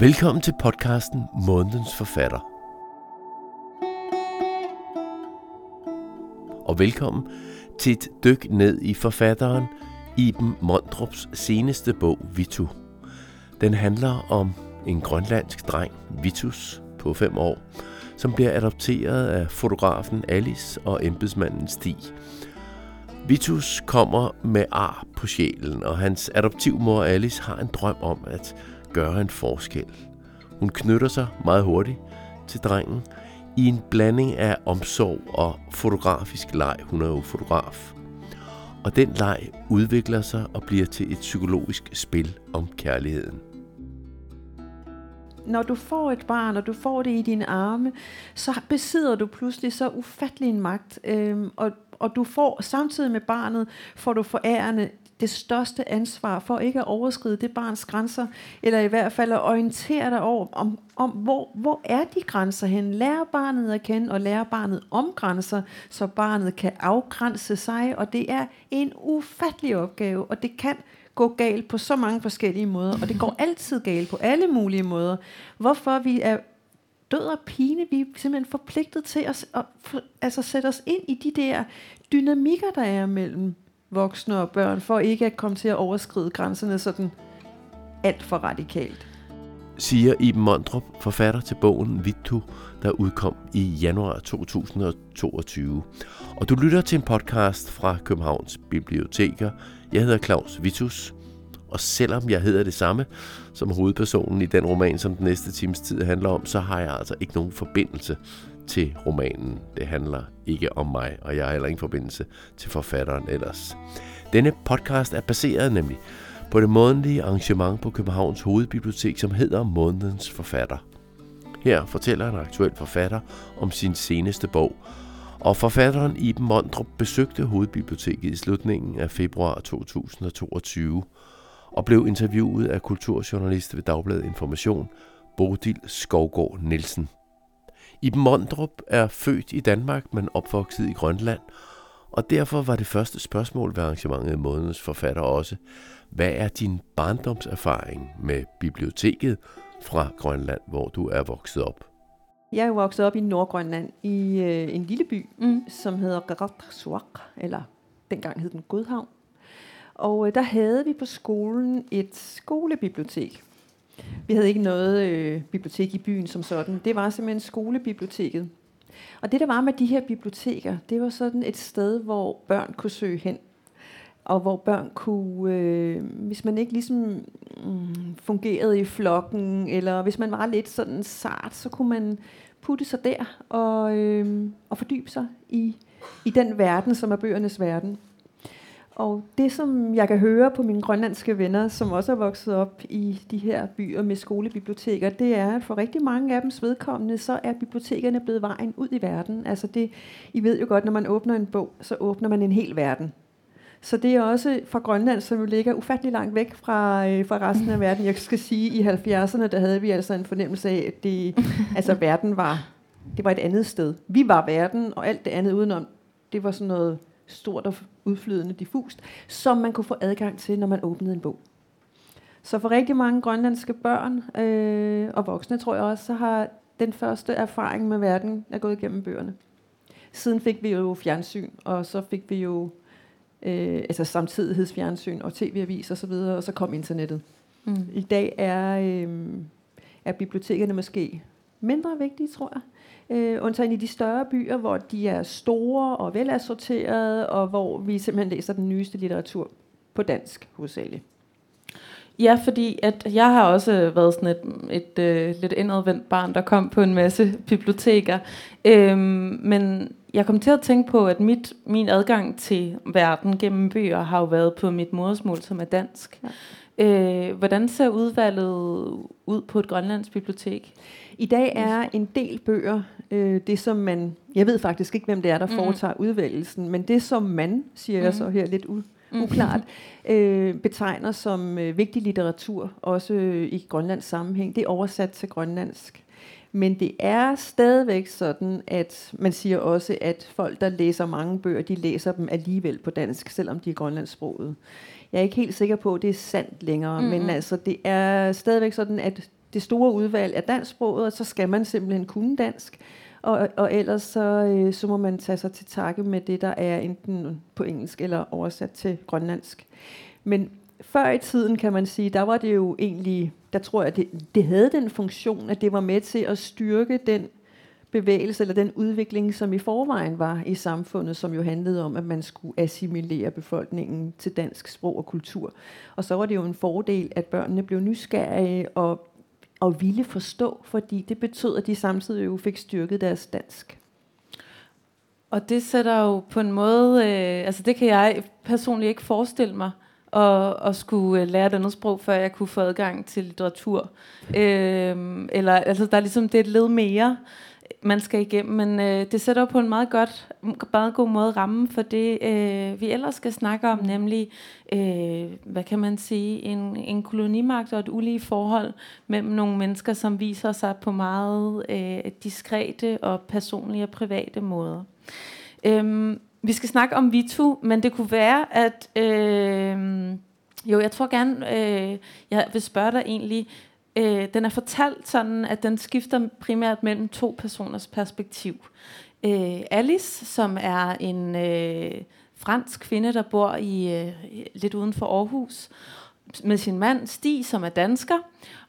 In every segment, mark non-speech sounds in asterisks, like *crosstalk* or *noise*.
Velkommen til podcasten Månedens Forfatter. Og velkommen til et dyk ned i forfatteren Iben Mondrups seneste bog, Vitu. Den handler om en grønlandsk dreng, Vitus, på fem år, som bliver adopteret af fotografen Alice og embedsmanden Stig. Vitus kommer med ar på sjælen, og hans adoptivmor Alice har en drøm om at gøre en forskel. Hun knytter sig meget hurtigt til drengen i en blanding af omsorg og fotografisk leg. Hun er jo fotograf. Og den leg udvikler sig og bliver til et psykologisk spil om kærligheden når du får et barn, og du får det i dine arme, så besidder du pludselig så ufattelig en magt. Øhm, og, og du får samtidig med barnet, får du forærende det største ansvar for ikke at overskride det barns grænser, eller i hvert fald at orientere dig over, om, om hvor, hvor er de grænser hen. Lære barnet at kende, og lære barnet om grænser, så barnet kan afgrænse sig, og det er en ufattelig opgave, og det kan gå galt på så mange forskellige måder, og det går *laughs* altid galt på alle mulige måder. Hvorfor vi er død og pine, vi er simpelthen forpligtet til at, at, at altså sætte os ind i de der dynamikker, der er mellem voksne og børn, for ikke at komme til at overskride grænserne sådan alt for radikalt. Siger Iben Mondrup, forfatter til bogen Vittu, der udkom i januar 2022. Og du lytter til en podcast fra Københavns Biblioteker. Jeg hedder Claus Vitus, og selvom jeg hedder det samme som hovedpersonen i den roman, som den næste times tid handler om, så har jeg altså ikke nogen forbindelse til romanen. Det handler ikke om mig, og jeg har heller ingen forbindelse til forfatteren ellers. Denne podcast er baseret nemlig på det månedlige arrangement på Københavns Hovedbibliotek, som hedder Månedens Forfatter. Her fortæller en aktuel forfatter om sin seneste bog, og forfatteren Iben Mondrup besøgte Hovedbiblioteket i slutningen af februar 2022 og blev interviewet af kulturjournalist ved Dagbladet Information, Bodil Skovgård Nielsen. Iben Mondrup er født i Danmark, men opvokset i Grønland, og derfor var det første spørgsmål ved arrangementet i månedens forfatter også, hvad er din barndomserfaring med biblioteket fra Grønland, hvor du er vokset op? Jeg er vokset op i Nordgrønland, i øh, en lille by, mm. som hedder Garatsuak, eller dengang hed den Godhavn. Og øh, der havde vi på skolen et skolebibliotek. Vi havde ikke noget øh, bibliotek i byen som sådan. Det var simpelthen skolebiblioteket. Og det der var med de her biblioteker, det var sådan et sted, hvor børn kunne søge hen. Og hvor børn kunne, øh, hvis man ikke ligesom mm, fungerede i flokken, eller hvis man var lidt sådan sart, så kunne man putte sig der og, øh, og fordybe sig i, i den verden, som er bøgernes verden. Og det, som jeg kan høre på mine grønlandske venner, som også er vokset op i de her byer med skolebiblioteker, det er, at for rigtig mange af dems vedkommende, så er bibliotekerne blevet vejen ud i verden. Altså det, I ved jo godt, når man åbner en bog, så åbner man en hel verden. Så det er også fra Grønland, som jo ligger ufattelig langt væk fra, øh, fra resten af verden. Jeg skal sige, at i 70'erne, der havde vi altså en fornemmelse af, at det, altså, verden var, det var et andet sted. Vi var verden, og alt det andet udenom, det var sådan noget stort og udflydende diffust, som man kunne få adgang til, når man åbnede en bog. Så for rigtig mange grønlandske børn øh, og voksne, tror jeg også, så har den første erfaring med verden er gået igennem bøgerne. Siden fik vi jo fjernsyn, og så fik vi jo øh, altså samtidighedsfjernsyn og tv-avis og så videre, og så kom internettet. Mm. I dag er, øh, er bibliotekerne måske mindre vigtige, tror jeg. Øh, undtagen i de større byer, hvor de er store og velassorterede, og hvor vi simpelthen læser den nyeste litteratur på dansk hovedsageligt. Ja, fordi at jeg har også været sådan et, et øh, lidt indadvendt barn, der kom på en masse biblioteker. Øhm, men jeg kom til at tænke på, at mit, min adgang til verden gennem bøger har jo været på mit modersmål, som er dansk. Ja. Øh, hvordan ser udvalget ud på et grønlandsk bibliotek? I dag er en del bøger øh, det, som man... Jeg ved faktisk ikke, hvem det er, der mm. foretager udvælgelsen, men det, som man, siger mm. jeg så her lidt u, mm. uklart, øh, betegner som øh, vigtig litteratur, også øh, i Grønlands sammenhæng, det er oversat til grønlandsk. Men det er stadigvæk sådan, at man siger også, at folk, der læser mange bøger, de læser dem alligevel på dansk, selvom de er grønlandssproget. Jeg er ikke helt sikker på, at det er sandt længere, mm-hmm. men altså, det er stadigvæk sådan, at det store udvalg af dansksproget, og så skal man simpelthen kunne dansk. Og, og ellers så, øh, så må man tage sig til takke med det, der er enten på engelsk eller oversat til grønlandsk. Men før i tiden, kan man sige, der var det jo egentlig, der tror jeg, det, det havde den funktion, at det var med til at styrke den bevægelse eller den udvikling, som i forvejen var i samfundet, som jo handlede om, at man skulle assimilere befolkningen til dansk sprog og kultur. Og så var det jo en fordel, at børnene blev nysgerrige og, og ville forstå, fordi det betød, at de samtidig jo fik styrket deres dansk. Og det sætter jo på en måde, øh, altså det kan jeg personligt ikke forestille mig, at, at skulle øh, lære et andet sprog, før jeg kunne få adgang til litteratur. Øh, eller, altså der er ligesom, det er et led mere man skal igennem, men øh, det sætter på en meget godt, meget god måde ramme for det, øh, vi ellers skal snakke om, nemlig, øh, hvad kan man sige, en, en kolonimagt og et ulige forhold mellem nogle mennesker, som viser sig på meget øh, diskrete og personlige og private måder. Øh, vi skal snakke om Vitu, men det kunne være, at... Øh, jo, jeg tror gerne, øh, jeg vil spørge dig egentlig, Øh, den er fortalt sådan, at den skifter primært mellem to personers perspektiv. Øh, Alice, som er en øh, fransk kvinde, der bor i øh, lidt uden for Aarhus, med sin mand Stig, som er dansker,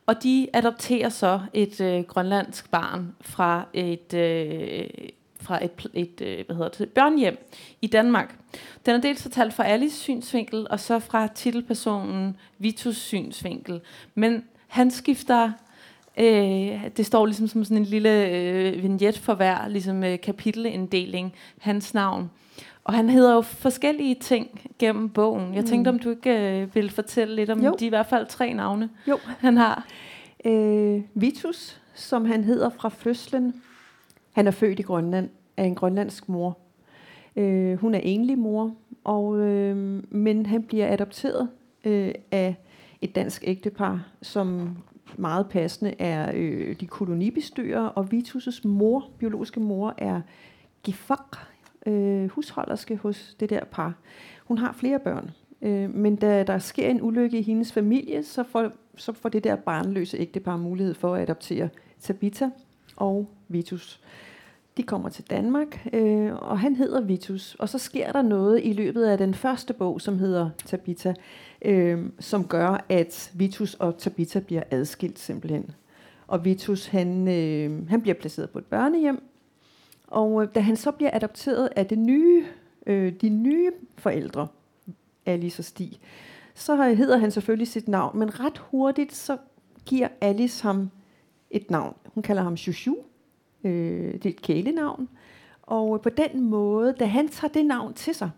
og de adopterer så et øh, grønlandsk barn fra et øh, fra et, et øh, hvad hedder det, børnehjem i Danmark. Den er dels fortalt fra Alice synsvinkel, og så fra titelpersonen Vitus synsvinkel. Men han skifter Øh, det står ligesom som sådan en lille øh, vignet for hver ligesom, øh, kapitelinddeling, hans navn. Og han hedder jo forskellige ting gennem bogen. Jeg tænkte, mm. om du ikke øh, ville fortælle lidt om jo. de i hvert fald tre navne, jo. han har. Øh, Vitus, som han hedder fra fødslen. Han er født i Grønland af en grønlandsk mor. Øh, hun er enlig mor, og, øh, men han bliver adopteret øh, af et dansk ægtepar, som meget passende er øh, de kolonibestyrer, og Vitus' mor, biologiske mor, er Gifak, øh, husholderske hos det der par. Hun har flere børn, øh, men da der sker en ulykke i hendes familie, så får, så får det der barnløse ægtepar mulighed for at adoptere Tabitha og Vitus. De kommer til Danmark, øh, og han hedder Vitus. Og så sker der noget i løbet af den første bog, som hedder Tabitha, øh, som gør, at Vitus og Tabitha bliver adskilt simpelthen. Og Vitus, han, øh, han bliver placeret på et børnehjem, og øh, da han så bliver adopteret af det nye, øh, de nye forældre, Alice og Stig, så hedder han selvfølgelig sit navn, men ret hurtigt så giver Alice ham et navn. Hun kalder ham Shushu, øh, det er et kælenavn, og på den måde, da han tager det navn til sig,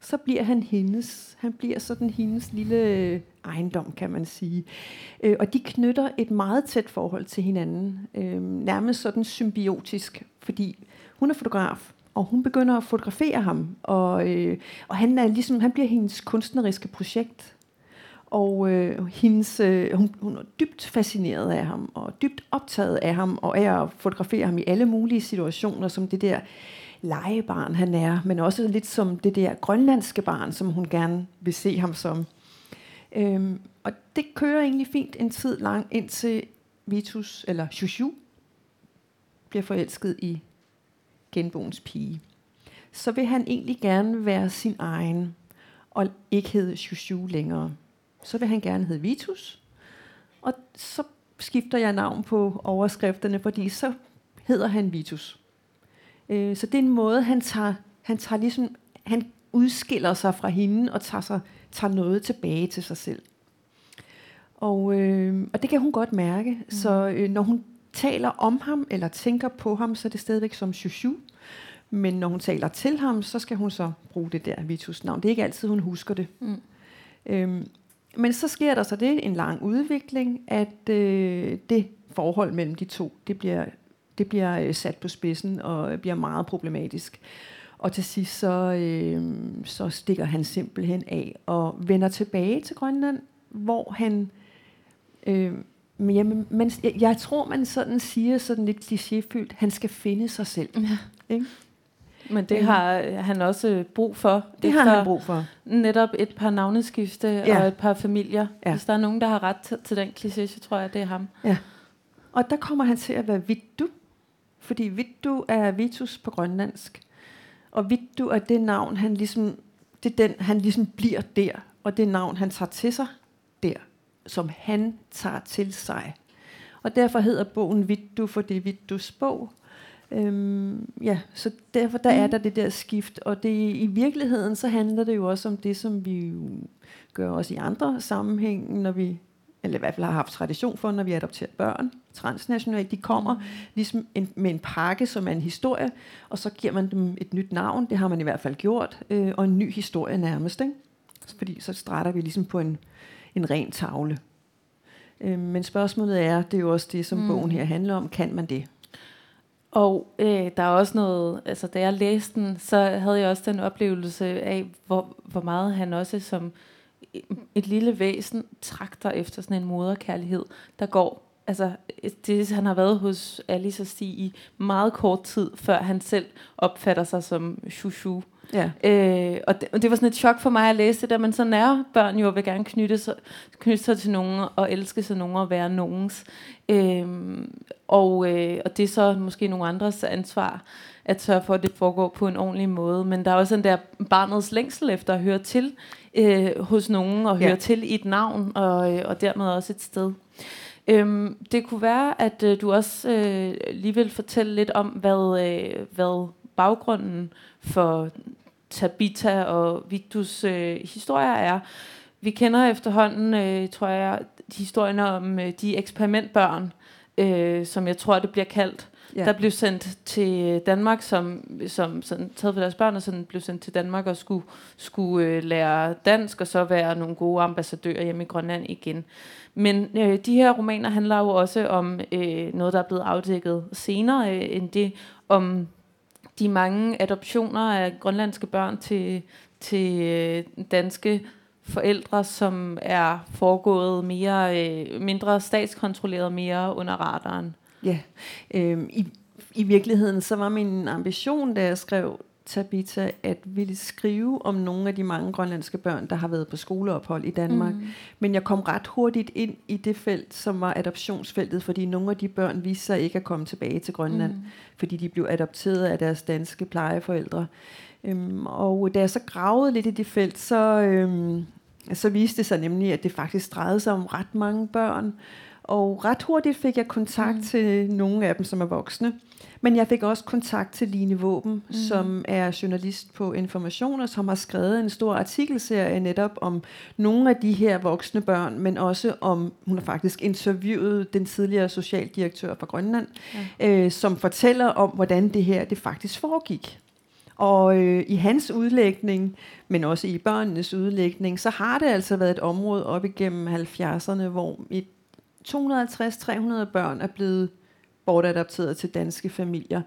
så bliver han hendes. Han bliver sådan hendes lille øh, ejendom, kan man sige. Øh, og de knytter et meget tæt forhold til hinanden. Øh, nærmest sådan symbiotisk, fordi hun er fotograf, og hun begynder at fotografere ham. Og, øh, og han, er ligesom, han bliver hendes kunstneriske projekt. Og øh, hendes, øh, hun, hun er dybt fascineret af ham, og dybt optaget af ham, og af at fotografere ham i alle mulige situationer, som det der legebarn han er, men også lidt som det der grønlandske barn, som hun gerne vil se ham som. Øhm, og det kører egentlig fint en tid lang, indtil Vitus, eller Shushu, bliver forelsket i genboens pige. Så vil han egentlig gerne være sin egen, og ikke hedde Shushu længere. Så vil han gerne hedde Vitus, og så skifter jeg navn på overskrifterne, fordi så hedder han Vitus. Øh, så det er en måde, han tager, han tager ligesom, han udskiller sig fra hende og tager, sig, tager noget tilbage til sig selv. Og, øh, og det kan hun godt mærke. Mm. Så øh, når hun taler om ham, eller tænker på ham, så er det stadigvæk som Shushu. Men når hun taler til ham, så skal hun så bruge det der Vitus navn. Det er ikke altid, hun husker det. Mm. Øhm, men så sker der så det, en lang udvikling, at øh, det forhold mellem de to, det bliver det bliver øh, sat på spidsen og bliver meget problematisk. Og til sidst så, øh, så stikker han simpelthen af og vender tilbage til Grønland, hvor han... Øh, men jamen, man, jeg, jeg tror, man sådan siger sådan lidt klichéfyldt, han skal finde sig selv. Ja. Ikke? Men det har han også brug for. Det har han brug for. Netop et par navneskifte ja. og et par familier. Ja. Hvis der er nogen, der har ret til, til den kliché, så tror jeg, det er ham. Ja. Og der kommer han til at være Vittu, fordi Vittu er Vitus på grønlandsk. Og Vittu er det navn, han ligesom, det er den, han ligesom bliver der, og det navn, han tager til sig der, som han tager til sig. Og derfor hedder bogen Vittu, for det er Vittus bog. Øhm, ja, så derfor der er der det der skift, og det i virkeligheden så handler det jo også om det, som vi jo gør også i andre sammenhænge, når vi eller i hvert fald har haft tradition for, når vi adopterer børn transnationalt. De kommer mm. ligesom en, med en pakke, som er en historie, og så giver man dem et nyt navn, det har man i hvert fald gjort, øh, og en ny historie nærmest. Ikke? Fordi så starter vi ligesom på en, en ren tavle. Øh, men spørgsmålet er, det er jo også det, som mm. bogen her handler om, kan man det? Og øh, der er også noget, altså da jeg læste den, så havde jeg også den oplevelse af, hvor, hvor meget han også som et lille væsen trakter efter sådan en moderkærlighed, der går altså, det, han har været hos Alice og Stig i meget kort tid, før han selv opfatter sig som chouchou. Ja. Øh, og, det, og det var sådan et chok for mig at læse det der, men sådan er børn jo vil gerne knytte sig, knytte sig til nogen og elske sig nogen og være nogens. Øh, og, øh, og det er så måske nogle andres ansvar at sørge for, at det foregår på en ordentlig måde. Men der er også den der barnets længsel efter at høre til øh, hos nogen og høre ja. til i et navn og, øh, og dermed også et sted. Øhm, det kunne være, at øh, du også øh, lige vil fortælle lidt om, hvad, øh, hvad baggrunden for Tabita og Victus øh, historier er. Vi kender efterhånden, øh, tror jeg, historien om øh, de eksperimentbørn, øh, som jeg tror, det bliver kaldt, ja. der blev sendt til Danmark, som, som sådan, taget for deres børn, og sådan blev sendt til Danmark og skulle, skulle øh, lære dansk, og så være nogle gode ambassadører hjemme i Grønland igen. Men øh, de her romaner handler jo også om øh, noget, der er blevet afdækket senere øh, end det, om de mange adoptioner af grønlandske børn til, til øh, danske forældre, som er foregået mere, øh, mindre statskontrolleret, mere under radaren. Ja, øh, i, i virkeligheden så var min ambition, da jeg skrev Tabita, at ville skrive om nogle af de mange grønlandske børn, der har været på skoleophold i Danmark. Mm. Men jeg kom ret hurtigt ind i det felt, som var adoptionsfeltet, fordi nogle af de børn viste sig ikke at komme tilbage til Grønland, mm. fordi de blev adopteret af deres danske plejeforældre. Øhm, og da jeg så gravede lidt i det felt, så, øhm, så viste det sig nemlig, at det faktisk drejede sig om ret mange børn. Og ret hurtigt fik jeg kontakt mm. til nogle af dem, som er voksne. Men jeg fik også kontakt til Line Våben, mm. som er journalist på Information, og som har skrevet en stor artikelserie netop om nogle af de her voksne børn, men også om, hun har faktisk interviewet den tidligere socialdirektør fra Grønland, ja. øh, som fortæller om, hvordan det her det faktisk foregik. Og øh, i hans udlægning, men også i børnenes udlægning, så har det altså været et område op igennem 70'erne, hvor et 250-300 børn er blevet bortadopteret til danske familier,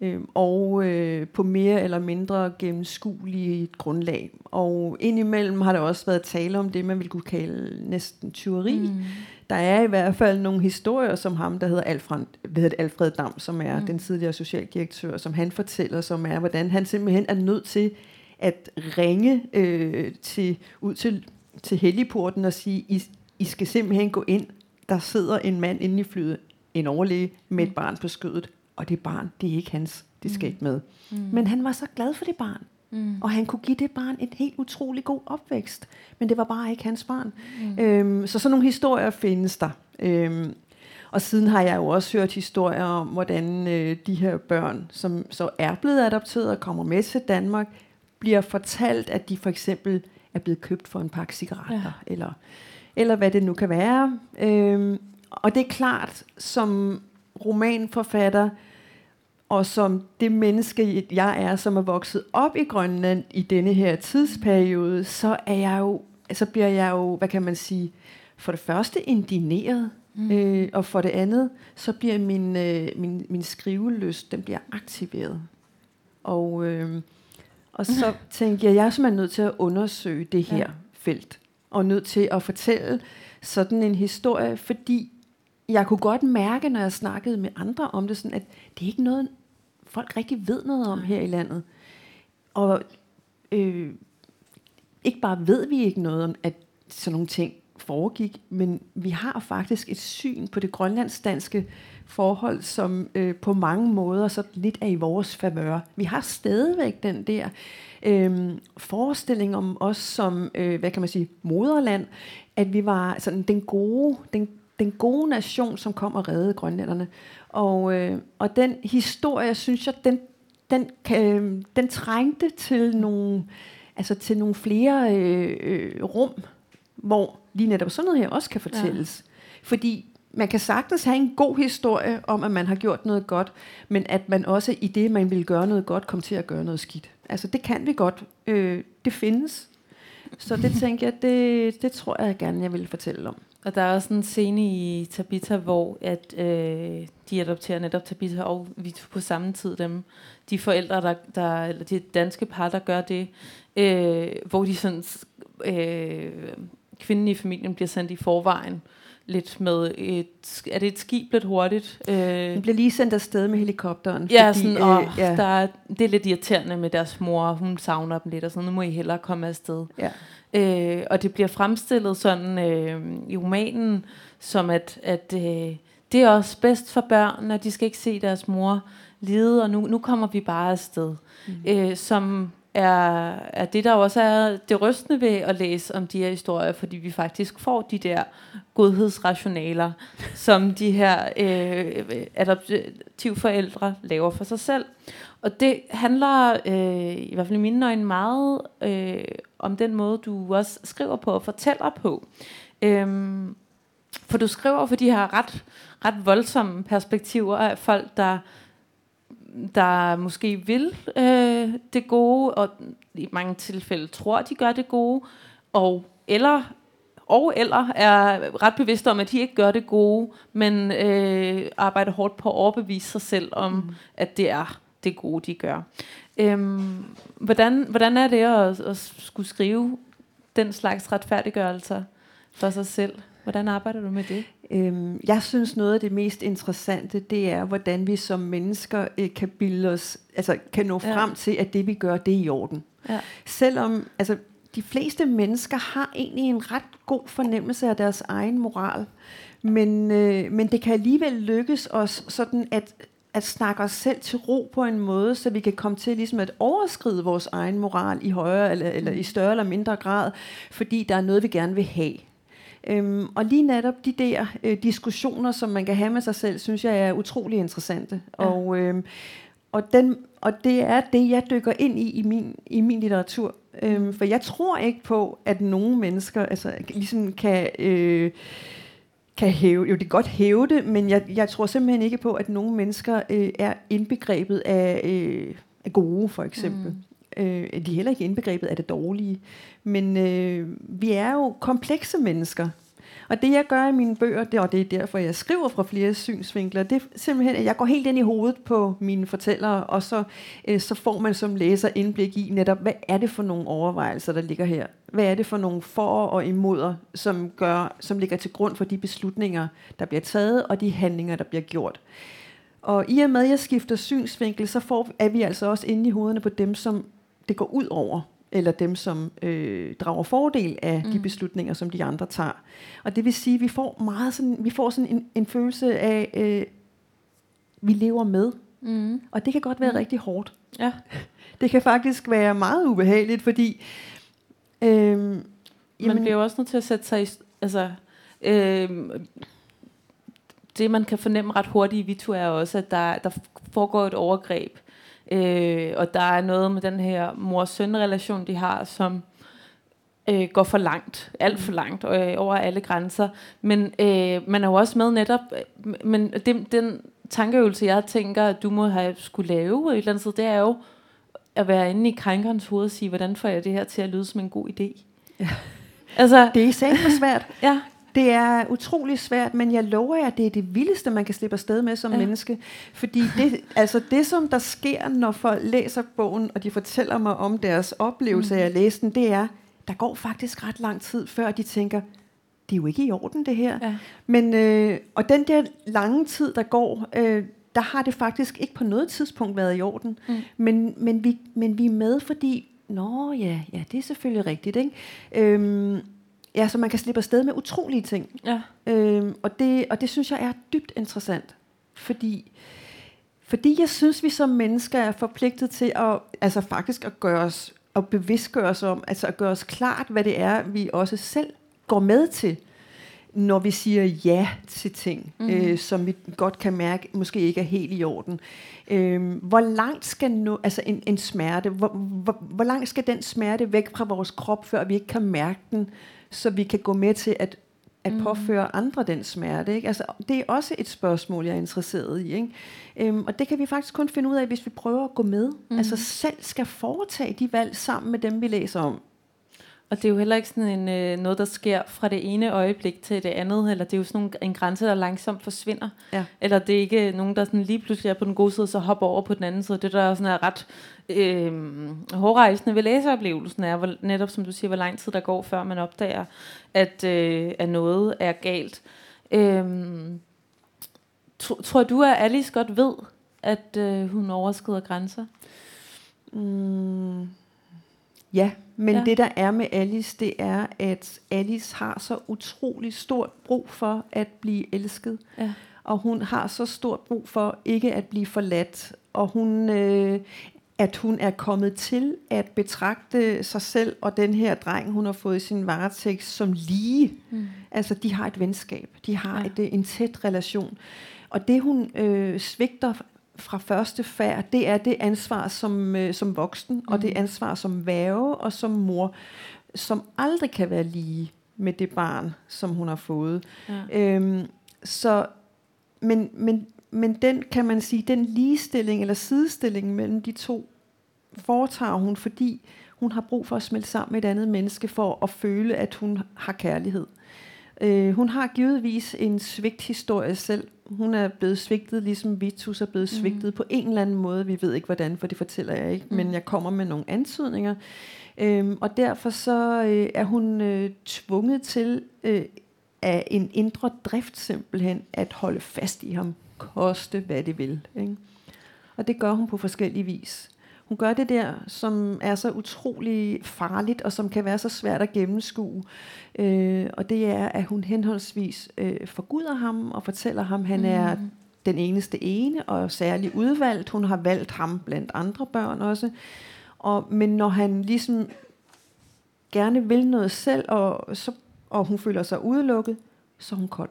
øh, og øh, på mere eller mindre gennemskuelige grundlag. Og indimellem har der også været tale om det, man ville kunne kalde næsten tyveri. Mm. Der er i hvert fald nogle historier som ham, der hedder Alfred, ved Alfred Dam, som er mm. den tidligere socialdirektør, som han fortæller, som er, hvordan han simpelthen er nødt til at ringe øh, til, ud til, til helligporten og sige, I, I skal simpelthen gå ind. Der sidder en mand inde i flyet en overlæge med et mm. barn på skødet, og det barn, det er ikke hans, det skal mm. ikke med. Mm. Men han var så glad for det barn, mm. og han kunne give det barn en helt utrolig god opvækst, men det var bare ikke hans barn. Mm. Øhm, så sådan nogle historier findes der. Øhm, og siden har jeg jo også hørt historier om, hvordan øh, de her børn, som så er blevet adopteret og kommer med til Danmark, bliver fortalt, at de for eksempel er blevet købt for en pakke cigaretter, ja. eller, eller hvad det nu kan være. Øhm, og det er klart, som romanforfatter, og som det menneske, jeg er, som er vokset op i Grønland i denne her tidsperiode, så er jeg jo, så bliver jeg jo, hvad kan man sige, for det første indineret, mm. øh, og for det andet, så bliver min, øh, min, min skriveløst, den bliver aktiveret. Og, øh, og så tænker jeg, jeg er simpelthen nødt til at undersøge det her ja. felt, og nødt til at fortælle sådan en historie, fordi jeg kunne godt mærke, når jeg snakkede med andre om det, sådan, at det er ikke noget, folk rigtig ved noget om her i landet. Og øh, ikke bare ved vi ikke noget om, at sådan nogle ting foregik, men vi har faktisk et syn på det grønlandsdanske forhold, som øh, på mange måder så lidt er i vores favør. Vi har stadigvæk den der øh, forestilling om os som, øh, hvad kan man sige, moderland, at vi var sådan den gode, den, den gode nation, som kom og reddede grønlænderne. Og, øh, og den historie, synes jeg, den, den, øh, den trængte til nogle, altså til nogle flere øh, øh, rum, hvor lige netop sådan noget her også kan fortælles. Ja. Fordi man kan sagtens have en god historie om, at man har gjort noget godt, men at man også i det, man vil gøre noget godt, kommer til at gøre noget skidt. Altså det kan vi godt. Øh, det findes. Så det *laughs* tænker jeg, det, det tror jeg gerne, jeg vil fortælle om. Og der er også en scene i Tabitha, hvor at, øh, de adopterer netop Tabitha og Vito på samme tid. Dem, de forældre, der, der, eller de danske par, der gør det, øh, hvor de sådan, øh, kvinden i familien bliver sendt i forvejen lidt med et, er det et skib lidt hurtigt? Øh, Den bliver lige sendt afsted med helikopteren. Ja, fordi, sådan, og øh, ja. Der er, det er lidt irriterende med deres mor, hun savner dem lidt, og sådan, nu må I hellere komme afsted. Ja. Øh, og det bliver fremstillet sådan øh, i romanen, som at, at øh, det er også bedst for børn, at de skal ikke se deres mor lide, og nu, nu kommer vi bare afsted. Mm. Øh, som er, er det, der også er det rystende ved at læse om de her historier, fordi vi faktisk får de der godhedsrationaler, som de her øh, adoptivforældre laver for sig selv. Og det handler øh, i hvert fald i mine øjne meget øh, om den måde, du også skriver på og fortæller på. Øhm, for du skriver for de her ret, ret voldsomme perspektiver af folk, der der måske vil øh, det gode, og i mange tilfælde tror, de gør det gode, og eller og eller er ret bevidste om, at de ikke gør det gode, men øh, arbejder hårdt på at overbevise sig selv om, mm. at det er det gode, de gør. Øhm, hvordan, hvordan er det at, at skulle skrive den slags retfærdiggørelser for sig selv? Hvordan arbejder du med det? Øhm, jeg synes noget af det mest interessante, det er, hvordan vi som mennesker øh, kan bilde os, altså kan nå frem ja. til, at det vi gør, det er i orden. Ja. Selvom, altså de fleste mennesker har egentlig en ret god fornemmelse af deres egen moral, men, øh, men det kan alligevel lykkes os sådan at at snakke os selv til ro på en måde, så vi kan komme til ligesom at overskride vores egen moral i højere eller, eller i større eller mindre grad, fordi der er noget, vi gerne vil have. Øhm, og lige netop de der øh, diskussioner, som man kan have med sig selv, synes jeg er utrolig interessante. Ja. Og, øhm, og, den, og det er det, jeg dykker ind i i min, i min litteratur. Øhm, for jeg tror ikke på, at nogle mennesker altså, ligesom kan... Øh, kan hæve, jo det godt hæve det, men jeg, jeg tror simpelthen ikke på, at nogle mennesker øh, er indbegrebet af, øh, af gode, for eksempel. Mm. Øh, de er heller ikke indbegrebet af det dårlige. Men øh, vi er jo komplekse mennesker. Og det jeg gør i mine bøger, det, og det er derfor jeg skriver fra flere synsvinkler, det er simpelthen, at jeg går helt ind i hovedet på mine fortællere, og så, øh, så får man som læser indblik i netop, hvad er det for nogle overvejelser, der ligger her? Hvad er det for nogle for og imod, som, gør, som ligger til grund for de beslutninger, der bliver taget, og de handlinger, der bliver gjort? Og i og med, at jeg skifter synsvinkel, så får, er vi altså også inde i hovederne på dem, som det går ud over eller dem, som øh, drager fordel af mm. de beslutninger, som de andre tager. Og det vil sige, at vi får meget sådan, vi får sådan en, en følelse af, øh, vi lever med. Mm. Og det kan godt være mm. rigtig hårdt. Ja. *laughs* Det kan faktisk være meget ubehageligt, fordi... Øh, Man jamen, bliver jo også nødt til at sætte sig i... Altså, øh, det, man kan fornemme ret hurtigt i Vito, er også, at der, der foregår et overgreb Øh, og der er noget med den her mor-søn-relation, de har, som øh, går for langt, alt for langt, øh, over alle grænser. Men øh, man er jo også med netop, øh, men det, den tankeøvelse, jeg tænker, at du må have skulle lave et eller andet sted, det er jo at være inde i krænkerens hoved og sige, hvordan får jeg det her til at lyde som en god idé? Ja. Altså, det er især svært. ja. Det er utrolig svært, men jeg lover jer, at det er det vildeste, man kan slippe afsted med som ja. menneske. Fordi det, *laughs* altså det, som der sker, når folk læser bogen, og de fortæller mig om deres oplevelse mm. af at læse den, det er, der går faktisk ret lang tid, før de tænker, det er jo ikke i orden det her. Ja. Men, øh, og den der lange tid, der går, øh, der har det faktisk ikke på noget tidspunkt været i orden. Mm. Men, men, vi, men vi er med, fordi, nå ja, ja det er selvfølgelig rigtigt. Ikke? Øhm, ja, så man kan slippe afsted med utrolige ting. Ja. Øhm, og, det, og det synes jeg er dybt interessant, fordi, fordi jeg synes, vi som mennesker er forpligtet til at, altså faktisk at gøre os, at bevidstgøre os om, altså at gøre os klart, hvad det er, vi også selv går med til, når vi siger ja til ting, mm. øh, som vi godt kan mærke måske ikke er helt i orden. Øh, hvor langt skal nu, altså en, en smerte, hvor, hvor, hvor langt skal den smerte væk fra vores krop, før vi ikke kan mærke den, så vi kan gå med til at at mm. påføre andre den smerte. Ikke? Altså, det er også et spørgsmål, jeg er interesseret i. Ikke? Øhm, og det kan vi faktisk kun finde ud af, hvis vi prøver at gå med. Mm. Altså selv skal foretage de valg sammen med dem, vi læser om. Og det er jo heller ikke sådan en, øh, noget, der sker fra det ene øjeblik til det andet, eller det er jo sådan en grænse, der langsomt forsvinder. Ja. Eller det er ikke nogen, der sådan lige pludselig er på den gode side, så hopper over på den anden side. Det der er sådan er ret øh, hårdrejsende ved læseoplevelsen er, hvor, netop som du siger, hvor lang tid der går, før man opdager, at, øh, at noget er galt. Øh, tro, tror du, at Alice godt ved, at øh, hun overskrider grænser? Mm. Ja, men ja. det der er med Alice, det er, at Alice har så utrolig stort brug for at blive elsket. Ja. Og hun har så stort brug for ikke at blive forladt. Og hun, øh, at hun er kommet til at betragte sig selv og den her dreng, hun har fået i sin varetægt, som lige. Mm. Altså, de har et venskab. De har ja. et, en tæt relation. Og det, hun øh, svigter fra første færd, det er det ansvar som, øh, som voksen, mm. og det mm. ansvar som værve og som mor, som aldrig kan være lige med det barn, som hun har fået. Ja. Øhm, så, men, men, men den, kan man sige, den ligestilling eller sidestilling mellem de to, foretager hun, fordi hun har brug for at smelte sammen med et andet menneske, for at føle, at hun har kærlighed. Øh, hun har givetvis en svigthistorie selv. Hun er blevet svigtet, ligesom Vitus er blevet mm. svigtet mm. på en eller anden måde. Vi ved ikke hvordan, for det fortæller jeg ikke, mm. men jeg kommer med nogle antydninger. Øhm, og derfor så øh, er hun øh, tvunget til øh, af en indre drift simpelthen at holde fast i ham, koste hvad det vil. Ikke? Og det gør hun på forskellige vis. Hun gør det der, som er så utrolig farligt, og som kan være så svært at gennemskue. Øh, og det er, at hun henholdsvis øh, forguder ham og fortæller ham, at han mm. er den eneste ene og særlig udvalgt. Hun har valgt ham blandt andre børn også. Og, men når han ligesom gerne vil noget selv, og, så, og hun føler sig udelukket, så er hun kold.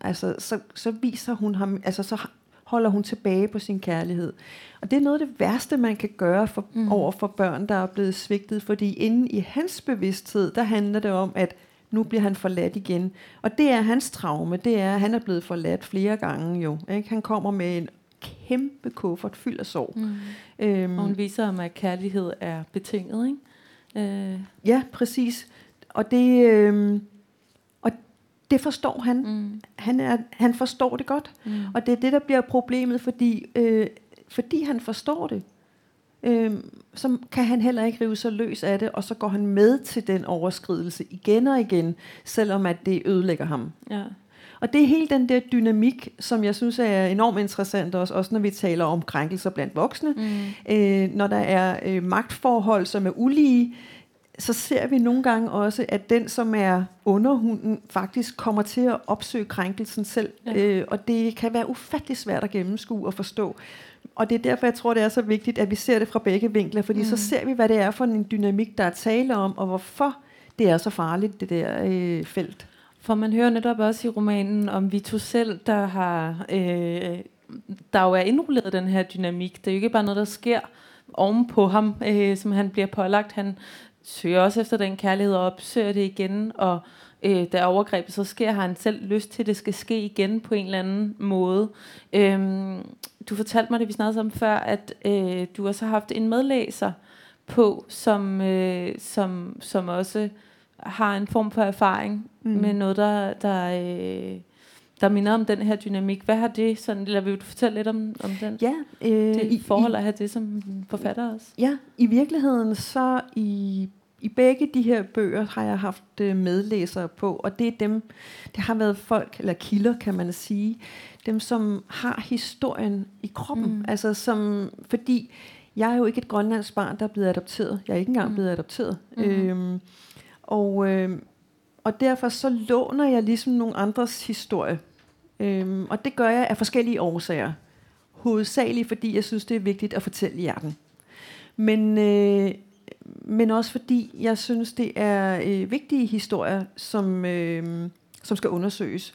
Altså, så, så viser hun ham, altså så holder hun tilbage på sin kærlighed. Og det er noget af det værste, man kan gøre for, mm. over for børn, der er blevet svigtet, fordi inden i hans bevidsthed, der handler det om, at nu bliver han forladt igen. Og det er hans traume, det er, at han er blevet forladt flere gange jo. Ikke? Han kommer med en kæmpe kuffert fyldt af sorg. Mm. Øhm, og hun viser ham, at kærlighed er betinget, ikke? Øh. Ja, præcis. Og det, øh, det forstår han. Mm. Han, er, han forstår det godt. Mm. Og det er det, der bliver problemet, fordi, øh, fordi han forstår det, øh, så kan han heller ikke rive sig løs af det, og så går han med til den overskridelse igen og igen, selvom at det ødelægger ham. Ja. Og det er helt den der dynamik, som jeg synes er enormt interessant også, også når vi taler om krænkelser blandt voksne. Mm. Øh, når der er øh, magtforhold, som er ulige, så ser vi nogle gange også, at den, som er underhunden, faktisk kommer til at opsøge krænkelsen selv. Ja. Øh, og det kan være ufattelig svært at gennemskue og forstå. Og det er derfor, jeg tror, det er så vigtigt, at vi ser det fra begge vinkler, fordi mm. så ser vi, hvad det er for en dynamik, der er tale om, og hvorfor det er så farligt, det der øh, felt. For man hører netop også i romanen om Vito selv, der har øh, der jo er indrulleret den her dynamik. Det er jo ikke bare noget, der sker oven på ham, øh, som han bliver pålagt. Han søger også efter den kærlighed og opsøger det igen, og øh, da overgrebet så sker, har han selv lyst til, at det skal ske igen på en eller anden måde. Øhm, du fortalte mig det, vi snakkede om før, at øh, du også har haft en medlæser på, som, øh, som, som også har en form for erfaring mm. med noget, der, der, øh, der minder om den her dynamik. Hvad har det sådan, eller vil du fortælle lidt om, om den? Ja, øh, det i, forhold at have det som forfatter også. Ja, i virkeligheden så i i begge de her bøger har jeg haft øh, medlæsere på, og det er dem, det har været folk, eller kilder kan man sige, dem som har historien i kroppen. Mm. Altså som, fordi jeg er jo ikke et grønlandsk barn, der er blevet adopteret. Jeg er ikke engang mm. blevet adopteret. Mm. Øhm, og, øh, og derfor så låner jeg ligesom nogle andres historie. Øhm, og det gør jeg af forskellige årsager. Hovedsageligt fordi jeg synes, det er vigtigt at fortælle jer den. Men, øh, men også fordi jeg synes, det er øh, vigtige historier, som, øh, som skal undersøges.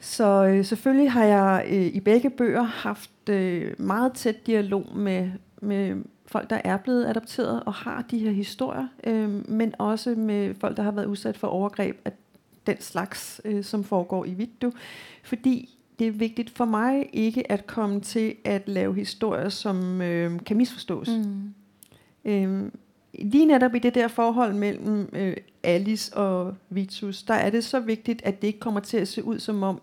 Så øh, selvfølgelig har jeg øh, i begge bøger haft øh, meget tæt dialog med, med folk, der er blevet adopteret og har de her historier, øh, men også med folk, der har været udsat for overgreb af den slags, øh, som foregår i Vittu. Fordi det er vigtigt for mig ikke at komme til at lave historier, som øh, kan misforstås. Mm. Øh, lige netop i det der forhold mellem øh, Alice og Vitus, der er det så vigtigt, at det ikke kommer til at se ud som om,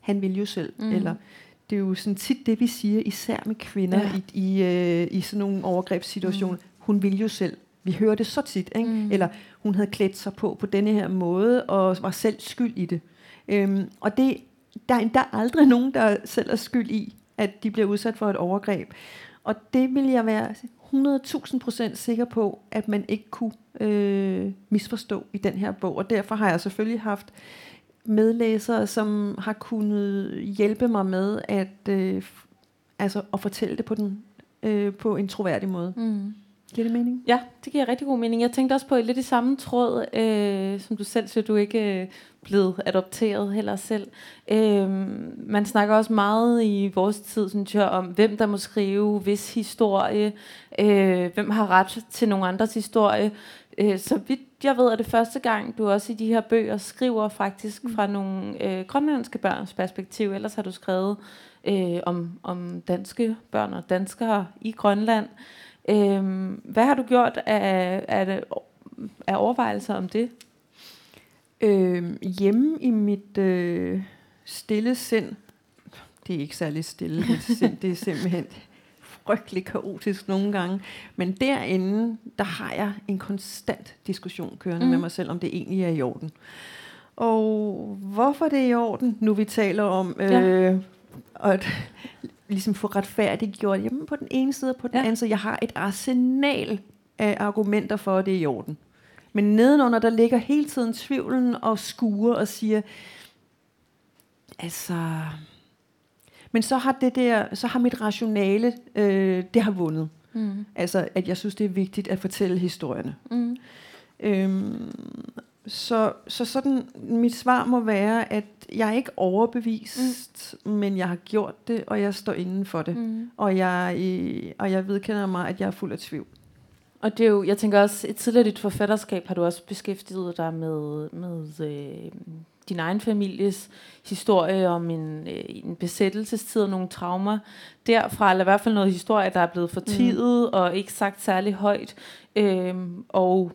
han vil jo selv, mm. eller det er jo sådan tit det, vi siger, især med kvinder ja. i, i, øh, i sådan nogle overgrebssituationer. Mm. Hun vil jo selv. Vi hører det så tit, ikke? Mm. Eller hun havde klædt sig på på denne her måde, og var selv skyld i det. Øhm, og det, der, der er aldrig nogen, der selv er skyld i, at de bliver udsat for et overgreb. Og det vil jeg være 100.000 procent sikker på, at man ikke kunne øh, misforstå i den her bog. Og derfor har jeg selvfølgelig haft medlæsere, som har kunnet hjælpe mig med at, øh, altså at fortælle det på, den, øh, på en troværdig måde. Mm. Giver det mening? Ja, det giver rigtig god mening. Jeg tænkte også på lidt i samme tråd, øh, som du selv siger, du ikke er blevet adopteret heller selv. Øh, man snakker også meget i vores tid, synes jeg, om hvem der må skrive hvis historie, øh, hvem har ret til nogle andres historie. Øh, så vidt jeg ved, at det første gang, du også i de her bøger skriver faktisk mm. fra nogle øh, grønlandske børns perspektiv. Ellers har du skrevet øh, om, om danske børn og danskere i Grønland. Øh, hvad har du gjort af, af, af overvejelser om det? Øh, hjemme i mit øh, stille sind, det er ikke særlig stille, mit *laughs* sind, det er simpelthen frygtelig kaotisk nogle gange. Men derinde, der har jeg en konstant diskussion kørende mm. med mig selv, om det egentlig er i orden. Og hvorfor det er i orden, nu vi taler om øh, ja. at ligesom få retfærdigt gjort, jamen på den ene side og på den ja. anden side, jeg har et arsenal af argumenter for, at det er i orden. Men nedenunder, der ligger hele tiden tvivlen og skuer og siger, altså, men så har det der, så har mit rationale, øh, det har vundet. Mm. Altså, at jeg synes, det er vigtigt at fortælle historierne. Mm. Øhm, så, så sådan, mit svar må være, at jeg er ikke overbevist, mm. men jeg har gjort det, og jeg står inden for det. Mm. Og, jeg, og jeg vedkender mig, at jeg er fuld af tvivl. Og det er jo, jeg tænker også, et tidligere dit forfatterskab har du også beskæftiget dig med, med øh, din egen families historie om en, øh, en besættelsestid og nogle traumer derfra, eller i hvert fald noget historie, der er blevet fortidet mm. og ikke sagt særlig højt. Øhm, og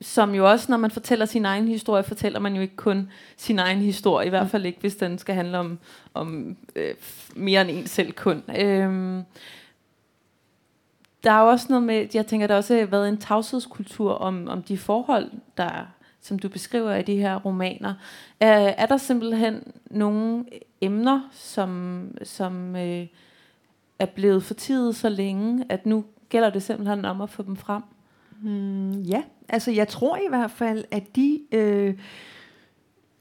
som jo også, når man fortæller sin egen historie, fortæller man jo ikke kun sin egen historie, i hvert fald ikke, hvis den skal handle om, om øh, mere end en selv kun. Øhm, der er jo også noget med, jeg tænker, der også har været en tavshedskultur om, om de forhold, der som du beskriver i de her romaner. Er, er der simpelthen nogle emner, som, som øh, er blevet fortidet så længe, at nu gælder det simpelthen om at få dem frem? Mm, ja, altså jeg tror i hvert fald, at de øh,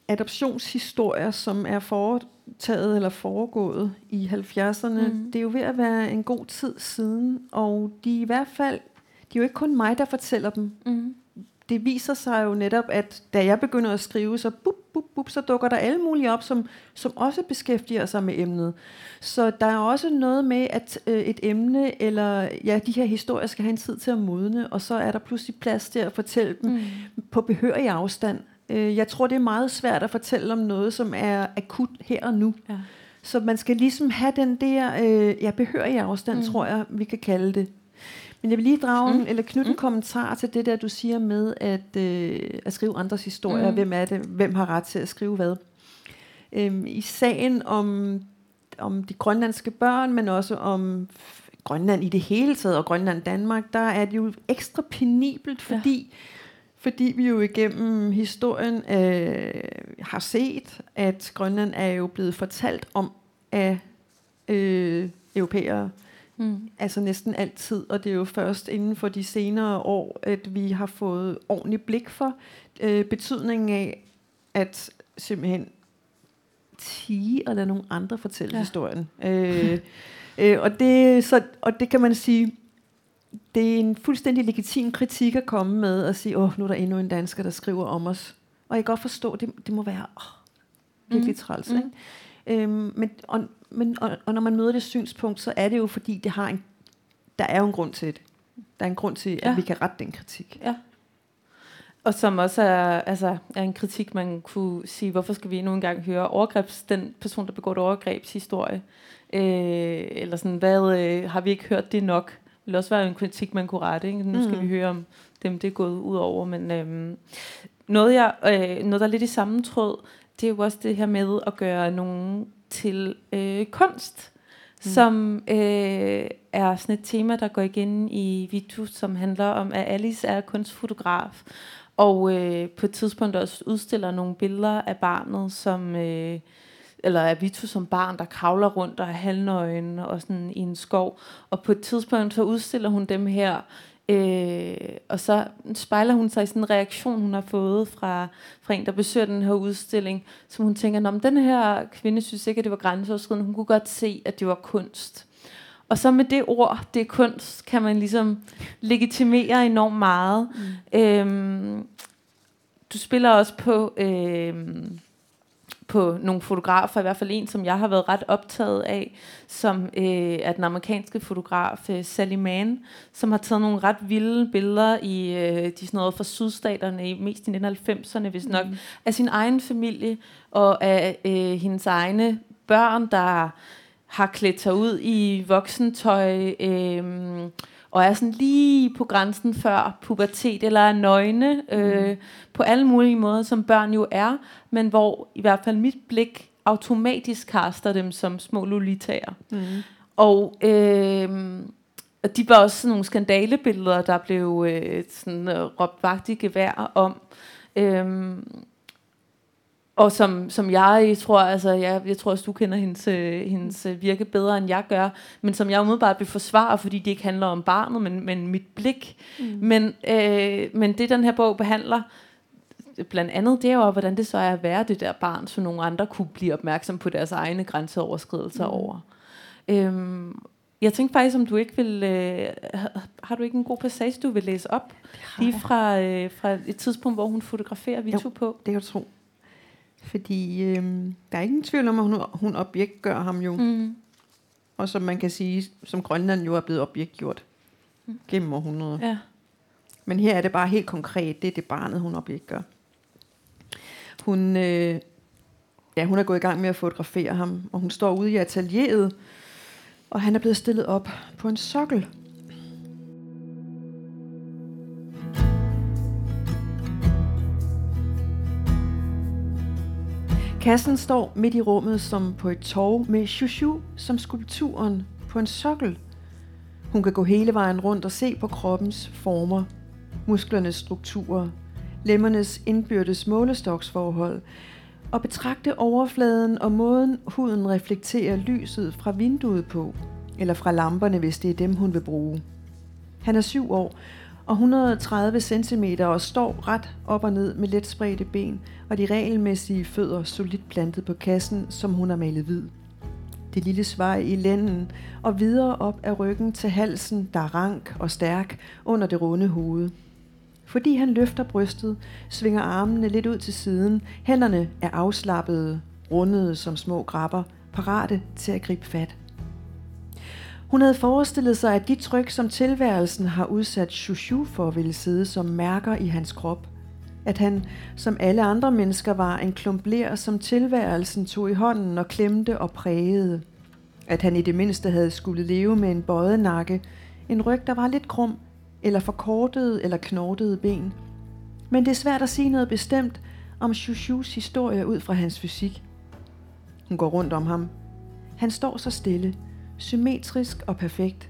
adoptionshistorier, som er foretaget eller foregået i 70'erne, mm. det er jo ved at være en god tid siden, og de er i hvert fald, det er jo ikke kun mig, der fortæller dem. Mm det viser sig jo netop, at da jeg begynder at skrive, så bup, bup, bup, så dukker der alle mulige op, som, som også beskæftiger sig med emnet. Så der er også noget med, at øh, et emne, eller ja, de her historier skal have en tid til at modne, og så er der pludselig plads til at fortælle dem mm. på behørig afstand. Øh, jeg tror, det er meget svært at fortælle om noget, som er akut her og nu. Ja. Så man skal ligesom have den der øh, ja, behørige afstand, mm. tror jeg, vi kan kalde det. Men jeg vil lige drage mm. en, eller knytte mm. en kommentar til det der, du siger med at, øh, at skrive andres historier. Mm. Hvem er det? Hvem har ret til at skrive hvad? Øhm, I sagen om, om de grønlandske børn, men også om Grønland i det hele taget, og Grønland Danmark, der er det jo ekstra penibelt, fordi, ja. fordi vi jo igennem historien øh, har set, at Grønland er jo blevet fortalt om af øh, europæere, Mm. Altså næsten altid, og det er jo først inden for de senere år, at vi har fået ordentligt blik for øh, betydningen af, at simpelthen tige og lade nogle andre fortælle ja. historien. Øh, øh, og, det, så, og det kan man sige, det er en fuldstændig legitim kritik at komme med og sige, åh, nu er der endnu en dansker, der skriver om os. Og jeg kan godt forstå, det, det må være åh, virkelig mm. træls. Mm. Ikke? Øhm, men, og, men, og, og når man møder det synspunkt, så er det jo fordi, det har en, der er jo en grund til det. Der er en grund til, ja. at vi kan rette den kritik. Ja. Og som også er, altså, er en kritik, man kunne sige, hvorfor skal vi endnu engang høre overgrebs, den person, der begår et overgrebs historie? Øh, eller sådan, hvad, øh, har vi ikke hørt det nok? Det ville også være en kritik, man kunne rette. Ikke? Nu skal mm. vi høre om dem, det er gået ud over. Men øh, noget, jeg, øh, noget, der er lidt i samme tråd, det er jo også det her med at gøre nogen til øh, kunst, mm. som øh, er sådan et tema, der går igen i Vitus, som handler om, at Alice er kunstfotograf, og øh, på et tidspunkt også udstiller nogle billeder af barnet, som... Øh, eller af Vitus som barn, der kravler rundt og er halvnøgen og sådan i en skov. Og på et tidspunkt så udstiller hun dem her Øh, og så spejler hun sig i sådan en reaktion, hun har fået fra, fra en, der besøger den her udstilling, som hun tænker, om den her kvinde synes ikke, at det var grænseoverskridende. Hun kunne godt se, at det var kunst. Og så med det ord, det er kunst, kan man ligesom legitimere enormt meget. Mm. Øhm, du spiller også på... Øhm, på nogle fotografer, i hvert fald en, som jeg har været ret optaget af, som øh, er den amerikanske fotograf øh, Sally Mann, som har taget nogle ret vilde billeder i øh, de sådan noget fra sydstaterne, mest i 1990'erne, hvis nok, mm. af sin egen familie og af øh, hendes egne børn, der har klædt sig ud i voksentøj, øh, og er sådan lige på grænsen før pubertet, eller er nøgne øh, mm. på alle mulige måder, som børn jo er, men hvor i hvert fald mit blik automatisk kaster dem som små lolitager. Mm. Og øh, og de var også sådan nogle skandalebilleder, der blev øh, sådan, øh, råbt vagt i gevær om. Øh, og som, som jeg tror, altså jeg, jeg tror også, du kender hendes, øh, hendes øh, virke bedre, end jeg gør, men som jeg umiddelbart vil forsvare, fordi det ikke handler om barnet, men, men mit blik. Mm. Men, øh, men det, den her bog behandler, blandt andet, det er jo, hvordan det så er at være det der barn, så nogle andre kunne blive opmærksom på deres egne grænseoverskridelser mm. over. Øhm, jeg tænkte faktisk, om du ikke vil... Øh, har du ikke en god passage, du vil læse op? Lige fra, øh, fra et tidspunkt, hvor hun fotograferer Vito jo, på. det kan du tro. Fordi øh, der er ingen tvivl om, at hun, hun objektgør ham jo. Mm. Og som man kan sige, som Grønland jo er blevet objektgjort mm. gennem århundreder. Ja. Men her er det bare helt konkret, det er det barnet, hun objektgør. Hun, øh, ja, hun er gået i gang med at fotografere ham, og hun står ude i atelieret, og han er blevet stillet op på en sokkel. Kassen står midt i rummet som på et torv med Shushu som skulpturen på en sokkel. Hun kan gå hele vejen rundt og se på kroppens former, musklernes strukturer, lemmernes indbyrdes målestoksforhold og betragte overfladen og måden huden reflekterer lyset fra vinduet på, eller fra lamperne, hvis det er dem, hun vil bruge. Han er syv år og 130 cm og står ret op og ned med let spredte ben og de regelmæssige fødder solidt plantet på kassen, som hun har malet hvid. Det lille svej i lænden og videre op af ryggen til halsen, der er rank og stærk under det runde hoved. Fordi han løfter brystet, svinger armene lidt ud til siden, hænderne er afslappede, rundede som små grabber, parate til at gribe fat. Hun havde forestillet sig, at de tryk, som tilværelsen har udsat Shushu for, ville sidde som mærker i hans krop. At han, som alle andre mennesker, var en klump ler, som tilværelsen tog i hånden og klemte og prægede. At han i det mindste havde skulle leve med en bøjet nakke, en ryg, der var lidt krum, eller forkortede eller knortede ben. Men det er svært at sige noget bestemt om Shushus historie ud fra hans fysik. Hun går rundt om ham. Han står så stille – symmetrisk og perfekt,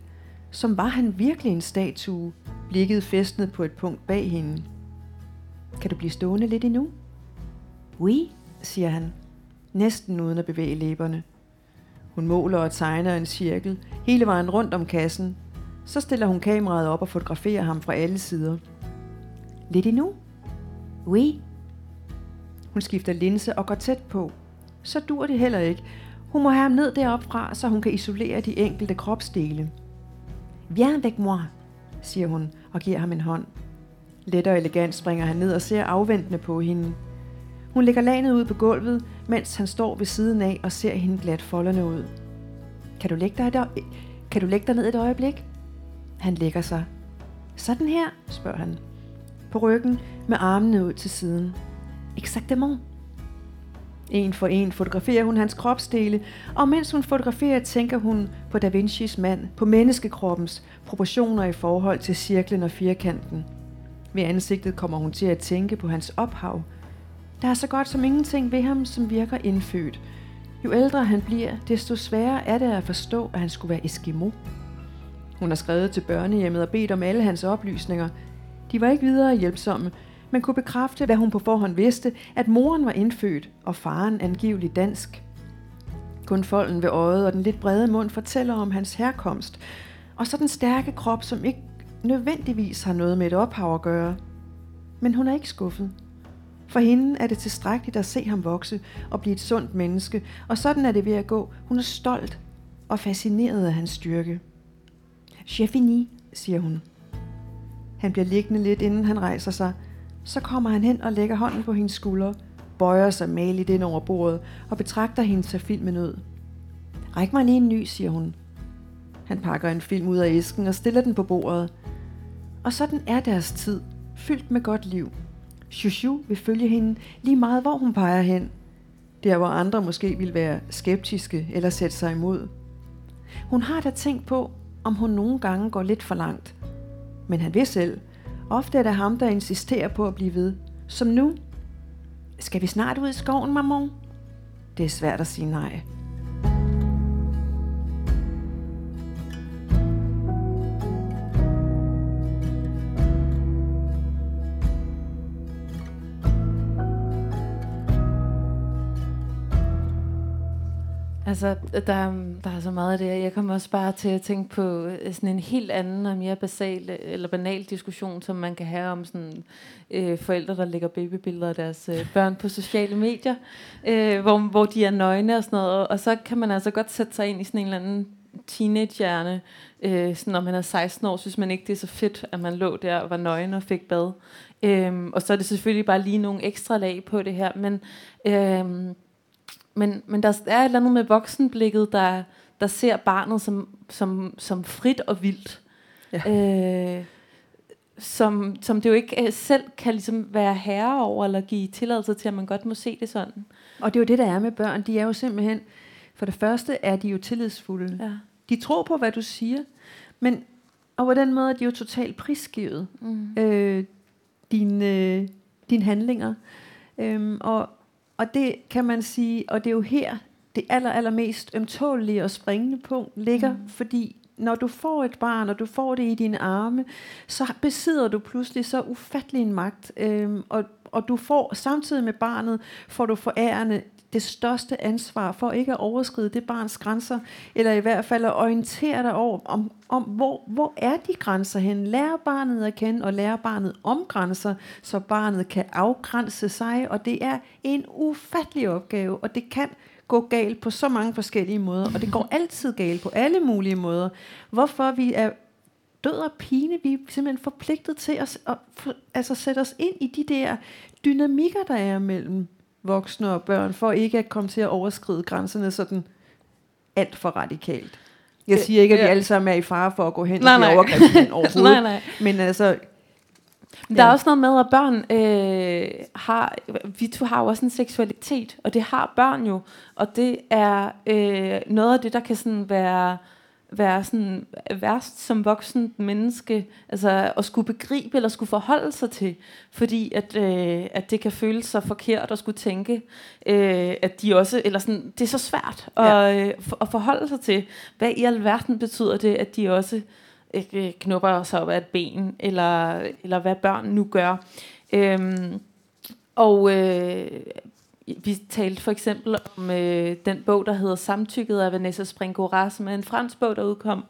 som var han virkelig en statue, blikket festnet på et punkt bag hende. Kan du blive stående lidt endnu? Oui, siger han, næsten uden at bevæge læberne. Hun måler og tegner en cirkel hele vejen rundt om kassen. Så stiller hun kameraet op og fotograferer ham fra alle sider. Lidt endnu? Oui. Hun skifter linse og går tæt på. Så dur det heller ikke. Hun må have ham ned deroppe fra, så hun kan isolere de enkelte kropsdele. Viens avec moi, siger hun og giver ham en hånd. Let og elegant springer han ned og ser afventende på hende. Hun lægger lanet ud på gulvet, mens han står ved siden af og ser hende glat folderne ud. Kan du lægge dig, et øje- kan du lægge dig ned et øjeblik? Han lægger sig. Sådan her, spørger han. På ryggen med armene ud til siden. Exactement. En for en fotograferer hun hans kropsdele, og mens hun fotograferer, tænker hun på Da Vinci's mand, på menneskekroppens proportioner i forhold til cirklen og firkanten. Ved ansigtet kommer hun til at tænke på hans ophav. Der er så godt som ingenting ved ham, som virker indfødt. Jo ældre han bliver, desto sværere er det at forstå, at han skulle være Eskimo. Hun har skrevet til børnehjemmet og bedt om alle hans oplysninger. De var ikke videre hjælpsomme, men kunne bekræfte, hvad hun på forhånd vidste, at moren var indfødt og faren angiveligt dansk. Kun folden ved øjet og den lidt brede mund fortæller om hans herkomst, og så den stærke krop, som ikke nødvendigvis har noget med et ophav at gøre. Men hun er ikke skuffet. For hende er det tilstrækkeligt at se ham vokse og blive et sundt menneske, og sådan er det ved at gå. Hun er stolt og fascineret af hans styrke. Chefini, siger hun. Han bliver liggende lidt, inden han rejser sig. Så kommer han hen og lægger hånden på hendes skulder, bøjer sig maligt ind over bordet og betragter hende til filmen ud. Ræk mig lige en ny, siger hun. Han pakker en film ud af æsken og stiller den på bordet. Og sådan er deres tid, fyldt med godt liv. Shushu vil følge hende lige meget, hvor hun peger hen. Der, hvor andre måske vil være skeptiske eller sætte sig imod. Hun har da tænkt på, om hun nogle gange går lidt for langt. Men han vil selv. Ofte er det ham, der insisterer på at blive ved. Som nu. Skal vi snart ud i skoven, maman? Det er svært at sige nej. Altså, der, der er så meget af det. Jeg kommer også bare til at tænke på øh, sådan en helt anden og mere basal eller banal diskussion, som man kan have om sådan øh, forældre, der lægger babybilleder af deres øh, børn på sociale medier, øh, hvor, hvor de er nøgne og sådan noget. Og, og så kan man altså godt sætte sig ind i sådan en eller anden teenagehjerne, øh, sådan når man er 16 år, synes man ikke, det er så fedt, at man lå der og var nøgen og fik bad. Øhm, og så er det selvfølgelig bare lige nogle ekstra lag på det her, men... Øh, men, men der er et eller andet med voksenblikket, der, der ser barnet som, som, som frit og vildt. Ja. Øh, som, som det jo ikke øh, selv kan ligesom være herre over, eller give tilladelse til, at man godt må se det sådan. Og det er jo det, der er med børn. De er jo simpelthen, for det første er de jo tillidsfulde. Ja. De tror på, hvad du siger, men og på den måde er de jo totalt prisgivet Mm. øh, dine, dine handlinger. Øhm, og, og det kan man sige, og det er jo her, det aller, allermest ømtålige og springende punkt ligger, mm. fordi når du får et barn, og du får det i dine arme, så besidder du pludselig så ufattelig en magt, øhm, og, og du får samtidig med barnet, får du forærende det største ansvar for ikke at overskride det barns grænser, eller i hvert fald at orientere dig over, om, om hvor, hvor er de grænser hen. Lære barnet at kende, og lære barnet om grænser, så barnet kan afgrænse sig, og det er en ufattelig opgave, og det kan gå galt på så mange forskellige måder, og det går altid galt på alle mulige måder. Hvorfor vi er død og pine, vi er simpelthen forpligtet til at, at, at altså sætte os ind i de der dynamikker, der er mellem voksne og børn, for ikke at komme til at overskride grænserne sådan alt for radikalt. Jeg siger ikke, at vi alle sammen er i fare for at gå hen Nej, i nej. overgrebsmænd *laughs* overhovedet. nej, nej. Men altså, Men Der er Ja. også noget med, at børn øh, har, vi to har jo også en seksualitet, og det har børn jo, og det er øh, noget af det, der kan sådan være, være sådan værst som voksen menneske, altså at skulle begribe eller skulle forholde sig til, fordi at, øh, at det kan føles så forkert at skulle tænke, øh, at de også, eller sådan, det er så svært at, øh, for, at forholde sig til, hvad i alverden betyder det, at de også øh, knupper sig op af et ben, eller, eller hvad børn nu gør. Øhm, og øh, vi talte for eksempel om øh, den bog, der hedder Samtykket af Vanessa Springora, som er en fransk bog, der udkom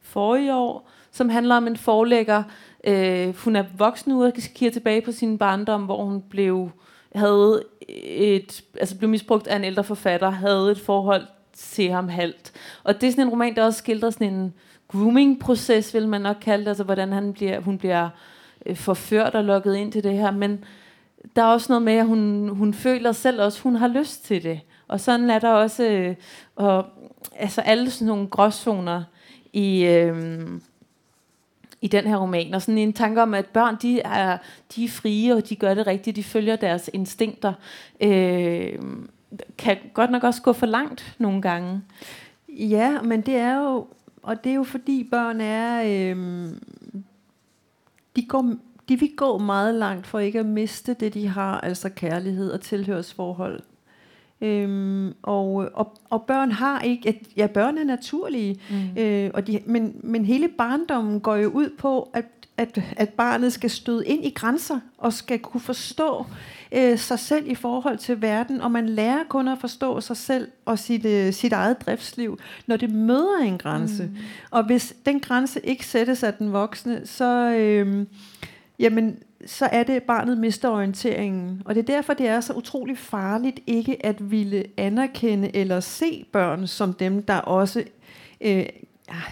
forrige år, som handler om en forlægger. Øh, hun er voksen nu og kigger tilbage på sin barndom, hvor hun blev havde et, altså blev misbrugt af en ældre forfatter, havde et forhold til ham halvt. Og det er sådan en roman, der også skildrer sådan en grooming-proces, vil man nok kalde det, altså hvordan han bliver, hun bliver øh, forført og lukket ind til det her, men der er også noget med, at hun, hun føler selv også, hun har lyst til det. Og sådan er der også øh, og, altså alle sådan nogle gråzoner i, øh, i den her roman. Og sådan en tanke om, at børn de er, de er frie, og de gør det rigtigt, de følger deres instinkter. Øh, kan godt nok også gå for langt nogle gange. Ja, men det er jo, og det er jo fordi børn er, øh, de går de vil gå meget langt for ikke at miste det, de har, altså kærlighed og tilhørsforhold. Øhm, og, og, og børn har ikke, at, ja, børn er naturlige, mm. øh, og de, men, men hele barndommen går jo ud på, at, at, at barnet skal støde ind i grænser, og skal kunne forstå øh, sig selv i forhold til verden, og man lærer kun at forstå sig selv og sit, øh, sit eget driftsliv, når det møder en grænse. Mm. Og hvis den grænse ikke sættes af den voksne, så... Øh, jamen så er det, at barnet mister orienteringen. Og det er derfor, det er så utrolig farligt ikke at ville anerkende eller se børn som dem, der også øh,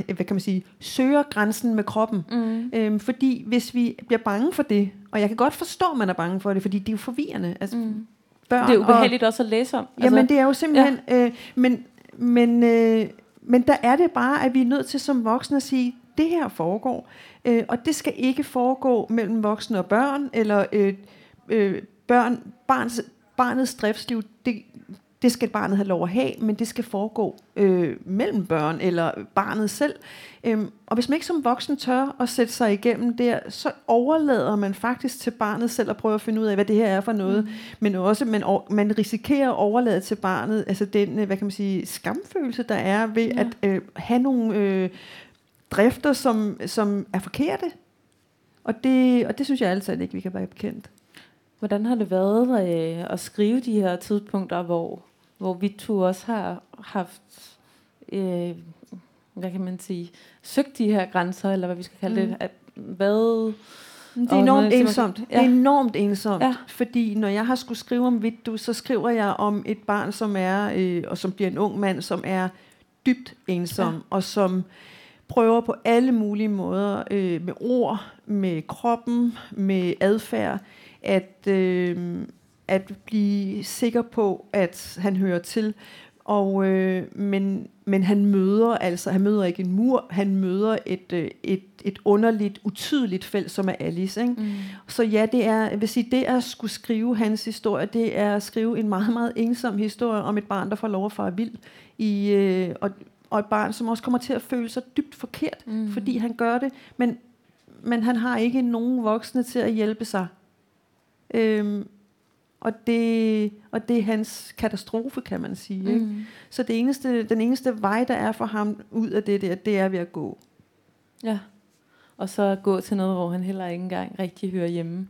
hvad kan man sige, søger grænsen med kroppen. Mm. Øhm, fordi hvis vi bliver bange for det, og jeg kan godt forstå, at man er bange for det, fordi det er jo forvirrende. Altså, mm. børn det er ubehageligt og, også at læse om. Altså, jamen det er jo simpelthen, ja. øh, men, men, øh, men der er det bare, at vi er nødt til som voksne at sige, det her foregår. Øh, og det skal ikke foregå mellem voksne og børn, eller øh, øh, børn, barns, barnets driftsliv, det, det skal barnet have lov at have, men det skal foregå øh, mellem børn eller barnet selv. Øhm, og hvis man ikke som voksen tør at sætte sig igennem der, så overlader man faktisk til barnet selv at prøve at finde ud af, hvad det her er for noget. Mm. Men også, man, man risikerer at overlade til barnet, altså den, øh, hvad kan man sige, skamfølelse, der er ved ja. at øh, have nogle øh, drifter, som, som er forkerte. Og det, og det synes jeg altid ikke, vi kan være bekendt. Hvordan har det været øh, at skrive de her tidspunkter, hvor, hvor vi to også har haft, øh, hvad kan man sige, søgt de her grænser, eller hvad vi skal kalde mm. det, at, hvad... Det er enormt ensomt. Ja. Det er enormt ensomt, ja. fordi når jeg har skulle skrive om Vittu, så skriver jeg om et barn, som er, øh, og som bliver en ung mand, som er dybt ensom, ja. og som prøver på alle mulige måder, øh, med ord, med kroppen, med adfærd, at, øh, at blive sikker på, at han hører til. Og, øh, men, men han møder altså, han møder ikke en mur, han møder et, øh, et, et underligt, utydeligt felt, som er Alice. Ikke? Mm. Så ja, det er, jeg vil sige, det at skulle skrive hans historie, det er at skrive en meget, meget ensom historie om et barn, der får lov at fare vild. I, øh, og, og et barn, som også kommer til at føle sig dybt forkert, mm. fordi han gør det, men, men han har ikke nogen voksne til at hjælpe sig. Øhm, og, det, og det er hans katastrofe, kan man sige. Mm. Ikke? Så det eneste, den eneste vej, der er for ham ud af det der, det er ved at gå. Ja, og så gå til noget, hvor han heller ikke engang rigtig hører hjemme.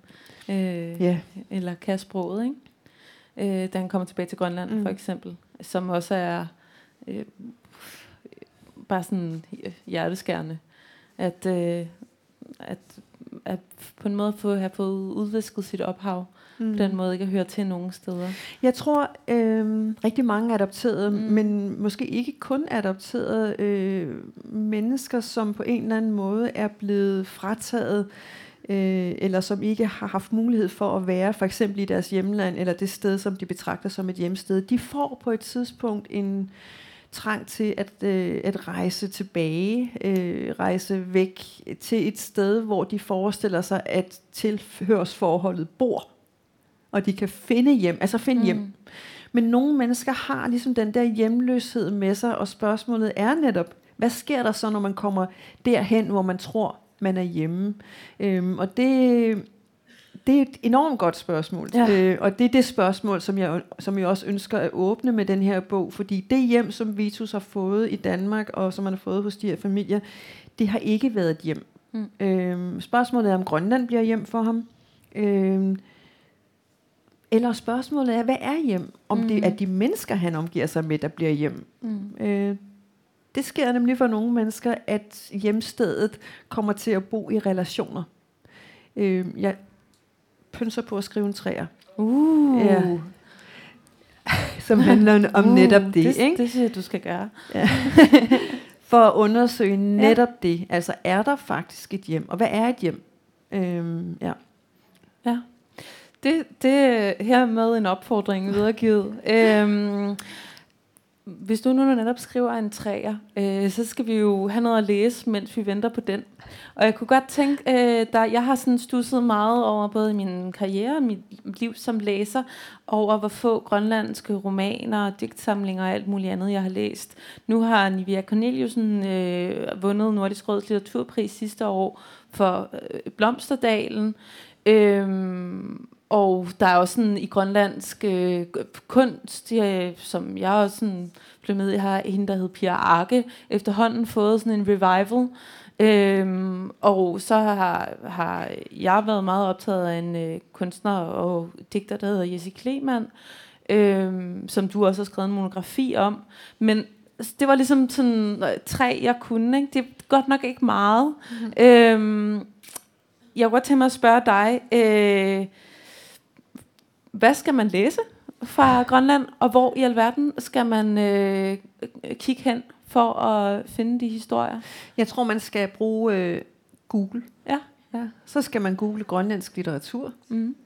Øh, ja. Eller kan sproget, ikke? Øh, da han kommer tilbage til Grønland, mm. for eksempel. Som også er... Øh, bare sådan hjerteskærende, at, øh, at, at på en måde få, have fået udvisket sit ophav, mm. på den måde ikke at høre til nogen steder. Jeg tror øh, rigtig mange adopterede, mm. men måske ikke kun adopterede øh, mennesker, som på en eller anden måde er blevet frataget øh, eller som ikke har haft mulighed for at være for eksempel i deres hjemland, eller det sted, som de betragter som et hjemsted, de får på et tidspunkt en, trang til at, øh, at rejse tilbage, øh, rejse væk til et sted, hvor de forestiller sig, at tilhørsforholdet bor, og de kan finde hjem, altså finde mm. hjem. Men nogle mennesker har ligesom den der hjemløshed med sig, og spørgsmålet er netop, hvad sker der så, når man kommer derhen, hvor man tror, man er hjemme? Øhm, og det det er et enormt godt spørgsmål. Ja. Øh, og det er det spørgsmål, som jeg, som jeg også ønsker at åbne med den her bog. Fordi det hjem, som Vitus har fået i Danmark, og som han har fået hos de her familier, det har ikke været et hjem. Mm. Øh, spørgsmålet er, om Grønland bliver hjem for ham. Øh, eller spørgsmålet er, hvad er hjem? Om Mm. det er de mennesker, han omgiver sig med, der bliver hjem. Mm. Øh, det sker nemlig for nogle mennesker, at hjemstedet kommer til at bo i relationer. Øh, jeg pynser på at skrive en træer, Uh. Ja. *laughs* som handler om netop det. det, ikke? det synes jeg, du skal gøre. *laughs* For at undersøge netop ja. det. Altså, er der faktisk et hjem? Og hvad er et hjem? Øhm, ja. Ja. Det, det er hermed en opfordring videregivet. øhm, hvis du nu netop skriver en træer, øh, så skal vi jo have noget at læse, mens vi venter på den. Og jeg kunne godt tænke, øh, der, jeg har sådan stusset meget over både min karriere og mit liv som læser, over hvor få grønlandske romaner, digtsamlinger og alt muligt andet, jeg har læst. Nu har Nivia Corneliusen øh, vundet Nordisk Råds litteraturpris sidste år for øh, Blomsterdalen. Øh, og der er også sådan i grønlandsk øh, kunst, øh, som jeg også sådan blev med i, har hende, der hed Pia Arke, efterhånden fået sådan en revival. Øhm, og så har, har jeg været meget optaget af en øh, kunstner og digter, der hedder Jessie Kleman, øhm, som du også har skrevet en monografi om. Men det var ligesom sådan øh, tre, jeg kunne. Ikke? Det er godt nok ikke meget. Mm-hmm. Øhm, jeg kunne godt tænke mig at spørge dig, øh, hvad skal man læse fra Grønland, og hvor i alverden skal man øh, kigge hen for at finde de historier? Jeg tror, man skal bruge øh, Google. Ja. ja. Så skal man google grønlandsk litteratur. Mm.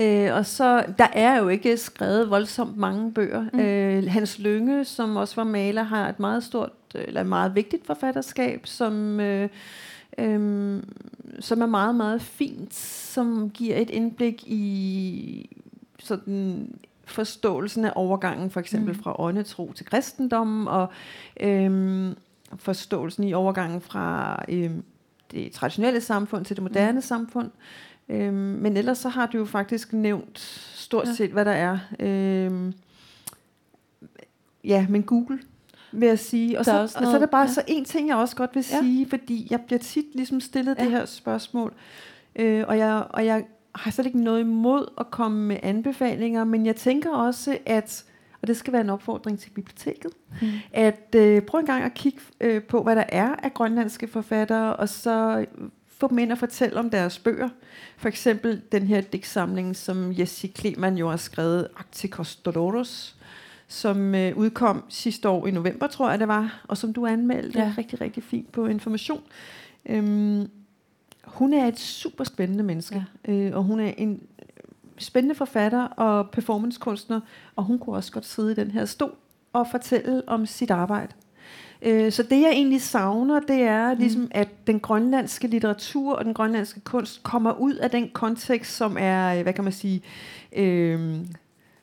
Øh, og så, der er jo ikke skrevet voldsomt mange bøger. Mm. Øh, Hans Lynge, som også var maler, har et meget stort, eller et meget vigtigt forfatterskab, som, øh, øh, som er meget, meget fint, som giver et indblik i sådan forståelsen af overgangen, for eksempel Mm. fra åndetro til kristendom, og øh, forståelsen i overgangen fra øh, det traditionelle samfund til det moderne mm. samfund. Øhm, men ellers så har du jo faktisk nævnt stort Ja. set, hvad der er. Øhm, ja, men Google vil jeg sige. Og, Der er så, også og så er der bare ja. så en ting, jeg også godt vil Ja. sige, fordi jeg bliver tit ligesom stillet ja. det her spørgsmål, øh, og, jeg, og jeg har slet ikke noget imod at komme med anbefalinger, men jeg tænker også, at og det skal være en opfordring til biblioteket, Mm. at øh, prøv en gang at kigge øh, på, hvad der er af grønlandske forfattere, og så få dem ind og fortælle om deres bøger. For eksempel den her digtsamling, som Jessie Kleman jo har skrevet, Arcticos Dolores, som øh, udkom sidste år i november, tror jeg det var, og som du anmeldte Ja. ja. rigtig, rigtig fint på Information. Øhm, hun er et super spændende menneske, ja. øh, og hun er en spændende forfatter og performancekunstner, og hun kunne også godt sidde i den her stol og fortælle om sit arbejde. Øh, Så det jeg egentlig savner, det er ligesom, at den grønlandske litteratur og den grønlandske kunst kommer ud af den kontekst, som er, øh, hvad kan man sige, øh,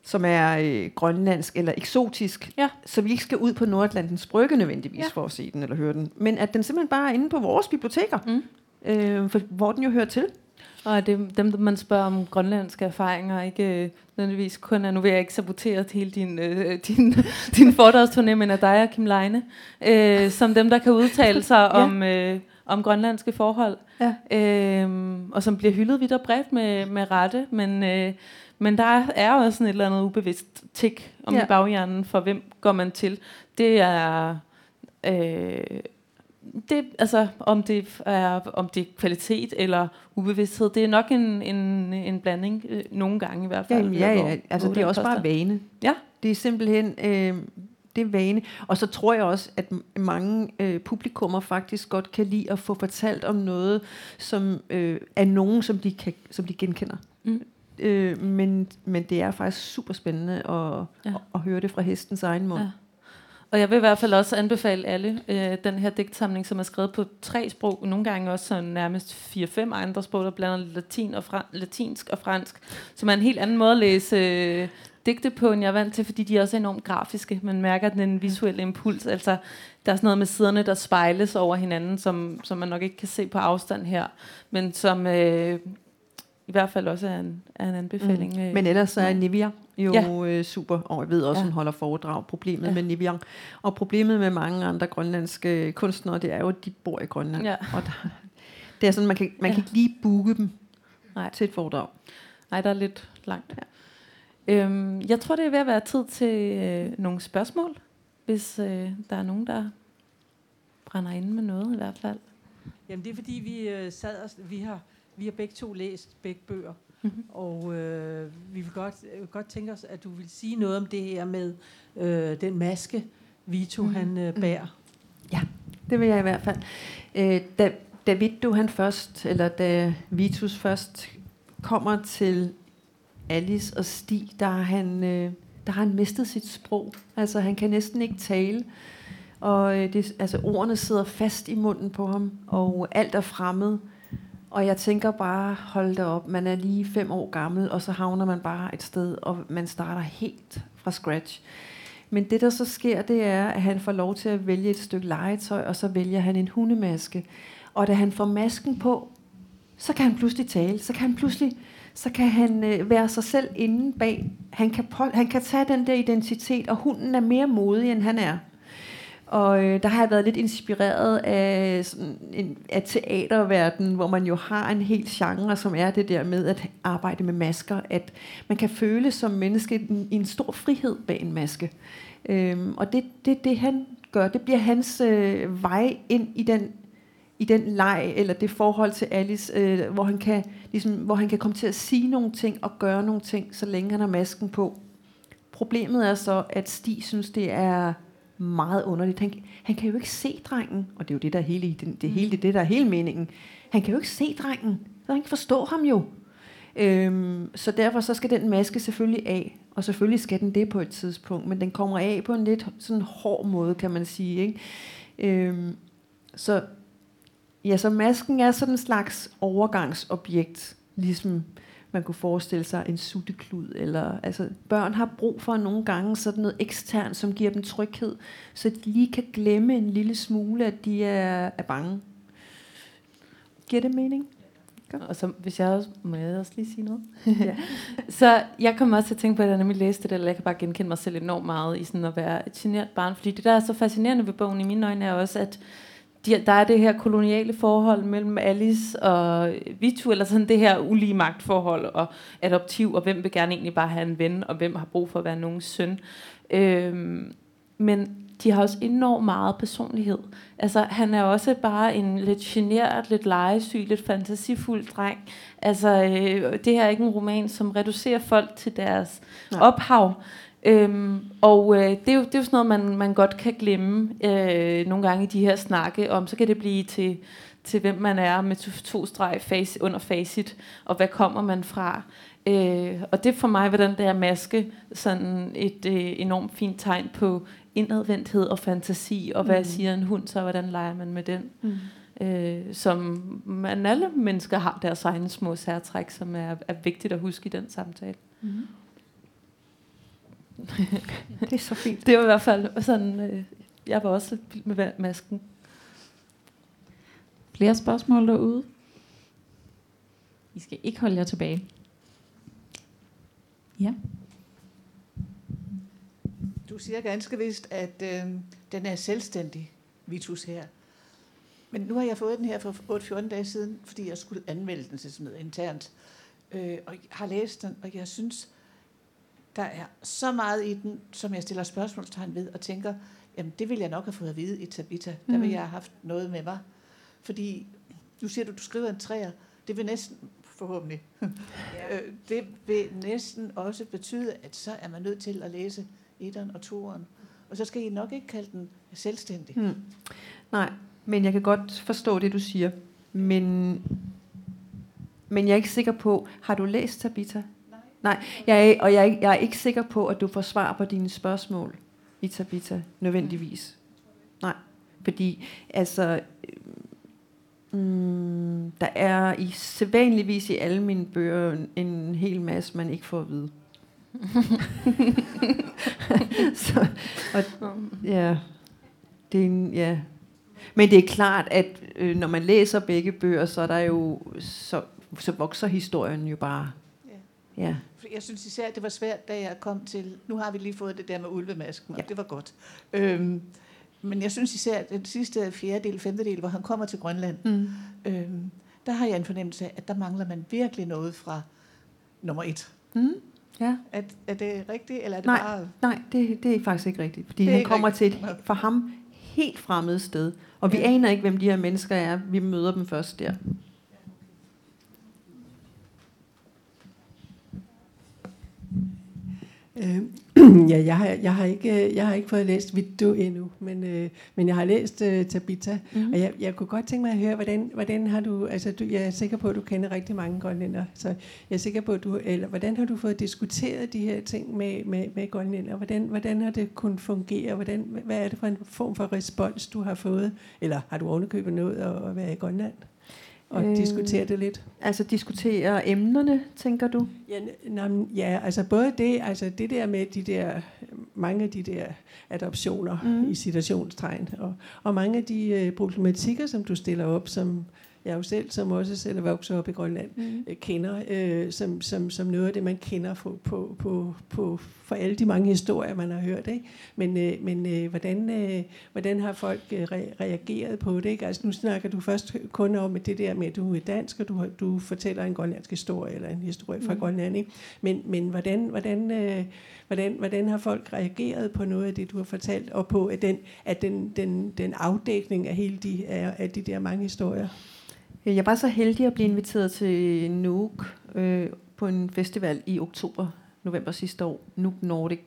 som er øh, grønlandsk eller eksotisk. Ja. Så vi ikke skal ud på Nordatlantens brygge nødvendigvis Ja. for at se den eller høre den. Men at den simpelthen bare er inde på vores biblioteker, Mm. øh, for, hvor den jo hører til. Og det, dem, der man spørger om grønlandske erfaringer, ikke øh, nødvendigvis kun er, nu vil jeg ikke sabotere hele din, øh, din, *laughs* din foredragsturné, men af dig og Kim Leine, øh, som dem, der kan udtale sig *laughs* Ja. om, øh, om grønlandske forhold, Ja. øh, og som bliver hyldet vidt og bredt med, med rette, men, øh, men der er også sådan et eller andet ubevidst tik om Ja. i baghjernen, for hvem går man til. Det er... Øh, det, altså, om det er om det er kvalitet eller ubevidsthed, det er nok en, en, en blanding, øh, nogle gange i hvert fald. jamen, ja, hvor- ja. Altså, hvor det er også bare vane. Ja. Det er simpelthen øh, det er vane. Og så tror jeg også, at mange øh, publikummer faktisk godt kan lide at få fortalt om noget, som øh, er nogen, som de, kan, som de genkender. Mm. Øh, men, men det er faktisk super spændende at, ja. at, at høre det fra hestens egen mund. Ja. Og jeg vil i hvert fald også anbefale alle øh, den her digtsamling, som er skrevet på tre sprog, nogle gange også sådan nærmest fire-fem andre sprog, der blander latin og fra, latinsk og fransk, som er en helt anden måde at læse øh, digte på, end jeg er vant til, fordi de er også enormt grafiske. Man mærker den en visuel impuls. Altså, der er sådan noget med siderne, der spejles over hinanden, som, som man nok ikke kan se på afstand her, men som øh, i hvert fald også er en, er en anbefaling. Mm. Men ellers så er. Nivea jo Ja. ja. øh, super, og jeg ved også, Ja. ja. hun holder foredrag. Problemet Ja. ja. med Nivea, og problemet med mange andre grønlandske kunstnere, det er jo, at de bor i Grønland. Ja. Og der, det er sådan, man kan, man Ja. kan ikke lige booke dem Nej. til et foredrag. Nej, der er lidt langt. Øhm, jeg tror, det er ved at være tid til øh, nogle spørgsmål, hvis øh, der er nogen, der brænder inde med noget i hvert fald. Jamen det er fordi, vi øh, sad og, vi har, vi har begge to læst begge bøger, mm-hmm. og øh, vi vil godt, øh, godt tænke os, at du vil sige noget om det her med øh, den maske, Vito mm. han øh, bærer. Ja, det vil jeg i hvert fald. Øh, da, da Vito han først, eller da Vitus først kommer til Alice og Stig, der har han, øh, der har han mistet sit sprog. Altså han kan næsten ikke tale. Og øh, det, altså, ordene sidder fast i munden på ham, og alt er fremmed. Og jeg tænker bare, hold da op, man er lige fem år gammel, og så havner man bare et sted, og man starter helt fra scratch. Men det, der så sker, det er, at han får lov til at vælge et stykke legetøj, og så vælger han en hundemaske. Og da han får masken på, så kan han pludselig tale. Så kan han pludselig så kan han øh, være sig selv inden bag. Han kan, på, han kan tage den der identitet, og hunden er mere modig, end han er. Og øh, der har jeg været lidt inspireret af, sådan en, af teaterverdenen, hvor man jo har en hel genre, som er det der med at arbejde med masker. At man kan føle som menneske en, en stor frihed bag en maske. Øhm, og det, det, det han gør, det bliver hans øh, vej ind i den i den leg eller det forhold til Alice, øh, hvor, han kan, ligesom, hvor han kan komme til at sige nogle ting og gøre nogle ting, så længe han har masken på. Problemet er så, at Stig synes, det er meget underligt. Han, han kan jo ikke se drengen, og det er jo det, der er hele, det, det, hele, det, det der er hele meningen. Han kan jo ikke se drengen, så han kan forstå ham jo. Øhm, så derfor så skal den maske selvfølgelig af, og selvfølgelig skal den det på et tidspunkt, men den kommer af på en lidt sådan hård måde, kan man sige. Ikke? Øhm, så Ja, så masken er sådan en slags overgangsobjekt, ligesom man kunne forestille sig en sutteklud. Eller, altså, børn har brug for nogle gange sådan noget ekstern, som giver dem tryghed, så de lige kan glemme en lille smule, at de er, er bange. Giver det mening? Godt. Og så, hvis jeg også, må jeg også lige sige noget? ja. *laughs* så jeg kommer også til at tænke på, at jeg nemlig læste det, eller jeg kan bare genkende mig selv enormt meget i sådan at være et generet barn, fordi det der er så fascinerende ved bogen i mine øjne er også, at de, der er det her koloniale forhold mellem Alice og Vitu, eller sådan det her ulige magtforhold og adoptiv, og hvem vil gerne egentlig bare have en ven, og hvem har brug for at være nogens søn. Øhm, men de har også enormt meget personlighed. Altså, han er også bare en lidt generet, lidt legesyg, lidt fantasifuld dreng. Altså, øh, det her er ikke en roman, som reducerer folk til deres Nej. ophav. Øhm, og øh, det, er jo, det er jo sådan noget, man, man godt kan glemme øh, nogle gange i de her snakke om. Så kan det blive til, til hvem man er med to, to streg face, under facit, og hvad kommer man fra. Øh, og det for mig var den der maske sådan et øh, enormt fint tegn på indadvendthed og fantasi, og hvad mm. siger en hund så, hvordan leger man med den. Mm. Øh, som man alle mennesker har deres egne små særtræk, som er, er vigtigt at huske i den samtale. Mm. Det er så fint. Det var i hvert fald sådan, øh, jeg var også med masken. Flere spørgsmål derude? I skal ikke holde jer tilbage. Ja. Du siger ganske vist, at øh, den er selvstændig, Vitus her. Men nu har jeg fået den her for 8-14 dage siden, fordi jeg skulle anmelde den til sådan noget internt. Øh, og jeg har læst den, og jeg synes, der er så meget i den, som jeg stiller spørgsmålstegn ved, og tænker, jamen det vil jeg nok have fået at vide i Tabita. Der vil mm. jeg have haft noget med mig. Fordi, nu siger du, du skriver en træer. Det vil næsten, forhåbentlig, *laughs* ja. Øh, det vil næsten også betyde, at så er man nødt til at læse etteren og toeren. Og så skal I nok ikke kalde den selvstændig. Mm. Nej, men jeg kan godt forstå det, du siger. Men, men jeg er ikke sikker på, har du læst Tabita? Nej, jeg er, og jeg er, jeg er ikke sikker på, at du får svar på dine spørgsmål, Itabita, nødvendigvis. Nej, fordi altså, mm, der er i sædvanligvis i alle mine bøger en hel masse, man ikke får at vide. *laughs* så, og, ja, det er en, ja. Men det er klart, at øh, når man læser begge bøger, så er der jo så, så vokser historien jo bare Ja. Jeg synes især, det var svært, da jeg kom til... Nu har vi lige fået det der med ulvemasken, og ja. det var godt. Øhm, men jeg synes især, den sidste fjerdedel, femtedel, hvor han kommer til Grønland, mm. øhm, der har jeg en fornemmelse af, at der mangler man virkelig noget fra nummer et. Mm. Ja. Er, er det rigtigt, eller er det Nej. bare... Nej, det, det er faktisk ikke rigtigt. Fordi Det han kommer rigtigt. til et for ham helt fremmed sted. Og vi Ja. aner ikke, hvem de her mennesker er. Vi møder dem først der. Øh, *clears throat* ja, jeg har, jeg, har ikke, jeg har ikke fået læst Vittu endnu, men, øh, men jeg har læst øh, Tabitha, Mhm. mm. og jeg, jeg kunne godt tænke mig at høre, hvordan, hvordan har du, altså du, jeg er sikker på, at du kender rigtig mange grønlænder, så jeg er sikker på, at du, eller hvordan har du fået diskuteret de her ting med, med, med grønlænder? Hvordan, hvordan har det kunnet fungere? Hvordan, hvad er det for en form for respons, du har fået? Eller har du ovenikøbet noget at, at være i Grønland? Og Øh. diskutere det lidt? Altså diskutere emnerne, tænker du? Ja, n- ja, altså både det, altså det der med de der, mange af de der adoptioner mm. i citationstegn, og, og mange af de øh, problematikker, som du stiller op, som jeg jo selv, som også selv er vokset op i Grønland, Mm. øh, kender, øh, som, som, som noget af det, man kender på, på, på, på, for alle de mange historier, man har hørt. Ikke? Men, øh, men øh, hvordan, øh, hvordan har folk øh, re- reageret på det? Ikke? Altså, nu snakker du først kun om det der med, at du er dansk, og du, du fortæller en grønlandsk historie, eller en historie fra mm. Grønland. Ikke? Men, men hvordan, hvordan, øh, hvordan, hvordan har folk reageret på noget af det, du har fortalt, og på at den, at den, den, den afdækning af hele de, af, af de der mange historier? Øh, jeg var så heldig at blive inviteret til Nuuk øh, på en festival i oktober, november sidste år. Nuuk Nordic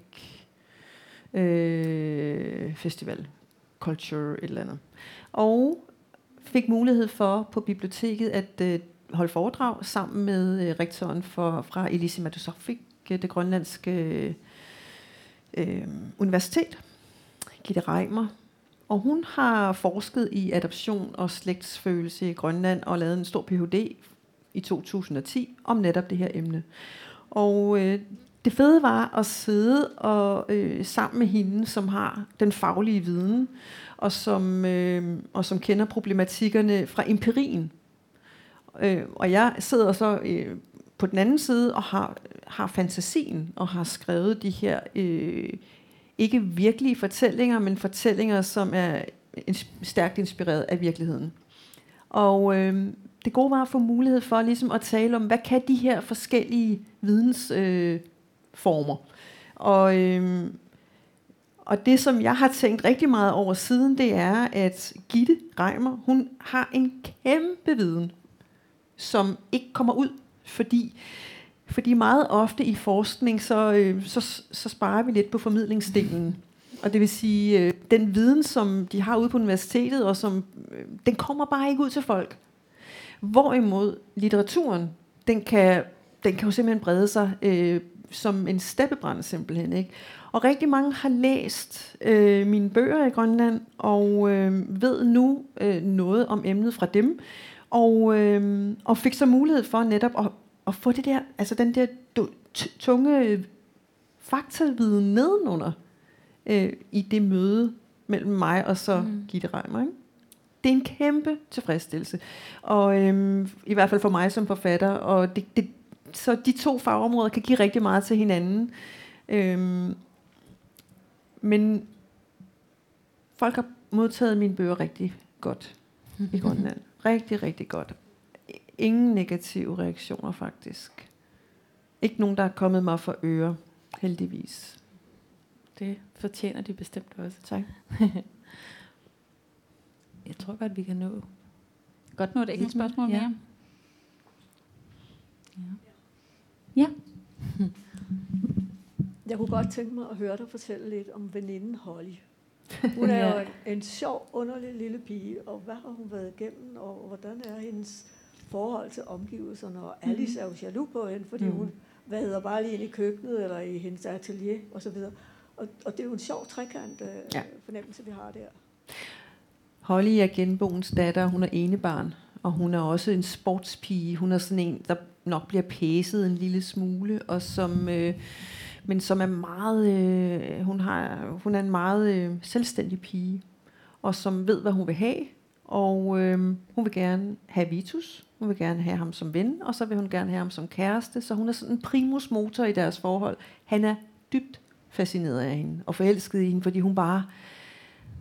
øh, Festival. Culture, et eller andet. Og fik mulighed for på biblioteket at øh, holde foredrag sammen med øh, rektoren for, fra Elisimatusofik, øh, det grønlandske øh, øh universitet, Gitte Reimer. Og hun har forsket i adoption og slægtsfølelse i Grønland og lavet en stor Ph.D. i 2010 om netop det her emne. Og øh, det fede var at sidde og øh, sammen med hende, som har den faglige viden, og som, øh, og som kender problematikkerne fra empirien. Øh, og jeg sidder så øh, på den anden side og har, har fantasien og har skrevet de her øh, ikke virkelige fortællinger, men fortællinger, som er stærkt inspireret af virkeligheden. Og øh, det gode var at få mulighed for ligesom at tale om, hvad kan de her forskellige vidensformer. Øh, former. og, øh, og det, som jeg har tænkt rigtig meget over siden, det er, at Gitte Reimer, hun har en kæmpe viden, som ikke kommer ud, fordi fordi meget ofte i forskning, så, øh, så, så sparer vi lidt på formidlingsdelen. Og det vil sige, øh, den viden, som de har ude på universitetet, og som, øh, den kommer bare ikke ud til folk. Hvorimod litteraturen, den kan, den kan jo simpelthen brede sig øh, som en steppebrand simpelthen. Ikke? Og rigtig mange har læst øh, mine bøger i Grønland, og øh, ved nu øh, noget om emnet fra dem, og, øh, og fik så mulighed for netop at, at få det der, altså den der tunge faktaviden nedenunder øh, i det møde mellem mig og så mm. Gitte Reimer. Ikke? Det er en kæmpe tilfredsstillelse. Og øhm, i hvert fald for mig som forfatter. Og det, det, så de to fagområder kan give rigtig meget til hinanden. Øhm, men folk har modtaget mine bøger rigtig godt i *laughs* Grønland. Rigtig, rigtig godt. Ingen negative reaktioner faktisk. Ikke nogen, der er kommet mig for øre, heldigvis. Det fortjener de bestemt også. Tak. *laughs* Jeg tror godt, vi kan nå. Godt nu et enkelt spørgsmål Ja. mere. Ja. Jeg kunne godt tænke mig at høre dig fortælle lidt om veninden Holly. *laughs* Hun er jo en, en sjov, underlig lille pige, og hvad har hun været igennem, og hvordan er hendes forhold til omgivelserne, og Alice er jo jaloux på hende, fordi Mm. hun vader bare lige ind i køkkenet, eller i hendes atelier, og så videre. Og, og det er jo en sjov trekant øh, ja. fornemmelse, vi har der. Holly er genboens datter, hun er enebarn, og hun er også en sportspige. Hun er sådan en, der nok bliver pæset en lille smule, og som, øh, men som er meget, øh, hun, har, hun er en meget øh, selvstændig pige, og som ved, hvad hun vil have, og øh, hun vil gerne have Vitus, hun vil gerne have ham som ven, og så vil hun gerne have ham som kæreste, så hun er sådan en primus motor i deres forhold. Han er dybt fascineret af hende, og forelsket i hende, fordi hun bare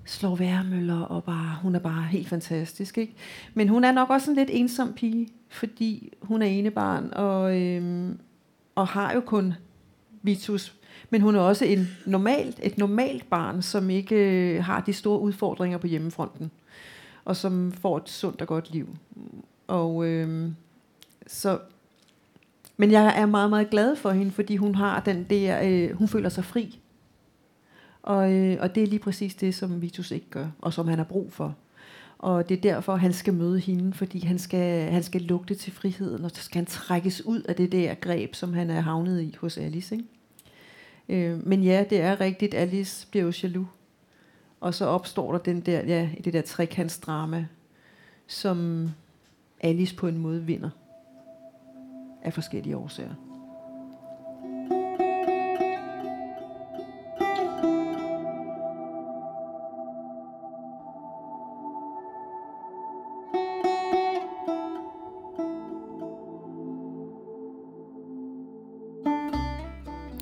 slår værmøller, og bare, hun er bare helt fantastisk. Ikke? Men hun er nok også en lidt ensom pige, fordi hun er enebarn, og, øhm, og har jo kun Vitus. Men hun er også en normalt, et normalt barn, som ikke øh, har de store udfordringer på hjemmefronten. Og som får et sundt og godt liv. Og øh, så... Men jeg er meget, meget glad for hende, fordi hun har den der, øh, hun føler sig fri. Og, øh, og det er lige præcis det, som Vitus ikke gør, og som han har brug for. Og det er derfor, han skal møde hende, fordi han skal, han skal lugte til friheden, og så skal han trækkes ud af det der greb, som han er havnet i hos Alice. Ikke? Øh, men ja, det er rigtigt, Alice bliver jo jaloux. Og så opstår der den der, ja, det der trekantsdrama, som Alice på en måde vinder af forskellige årsager.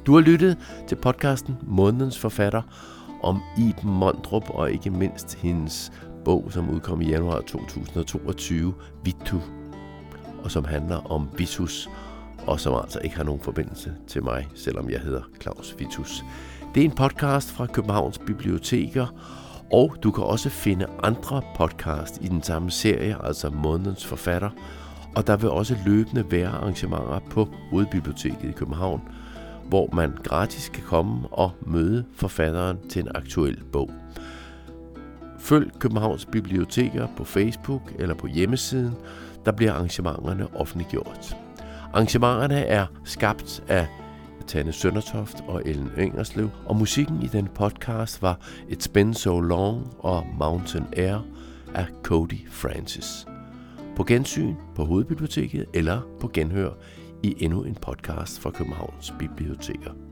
Du har lyttet til podcasten Månedens Forfatter om Iben Mondrup og ikke mindst hendes bog, som udkom i januar 2022, Vitu, og som handler om Vitus, og som altså ikke har nogen forbindelse til mig, selvom jeg hedder Claus Vitus. Det er en podcast fra Københavns Biblioteker, og du kan også finde andre podcast i den samme serie, altså Månedens Forfatter, og der vil også løbende være arrangementer på Hovedbiblioteket i København, hvor man gratis kan komme og møde forfatteren til en aktuel bog. Følg Københavns Biblioteker på Facebook eller på hjemmesiden, der bliver arrangementerne offentliggjort. Arrangementerne er skabt af Tanne Søndertoft og Ellen Engerslev, og musikken i den podcast var It's Been So Long og Mountain Air af Cody Francis. På gensyn på Hovedbiblioteket eller på genhør i endnu en podcast fra Københavns Biblioteker.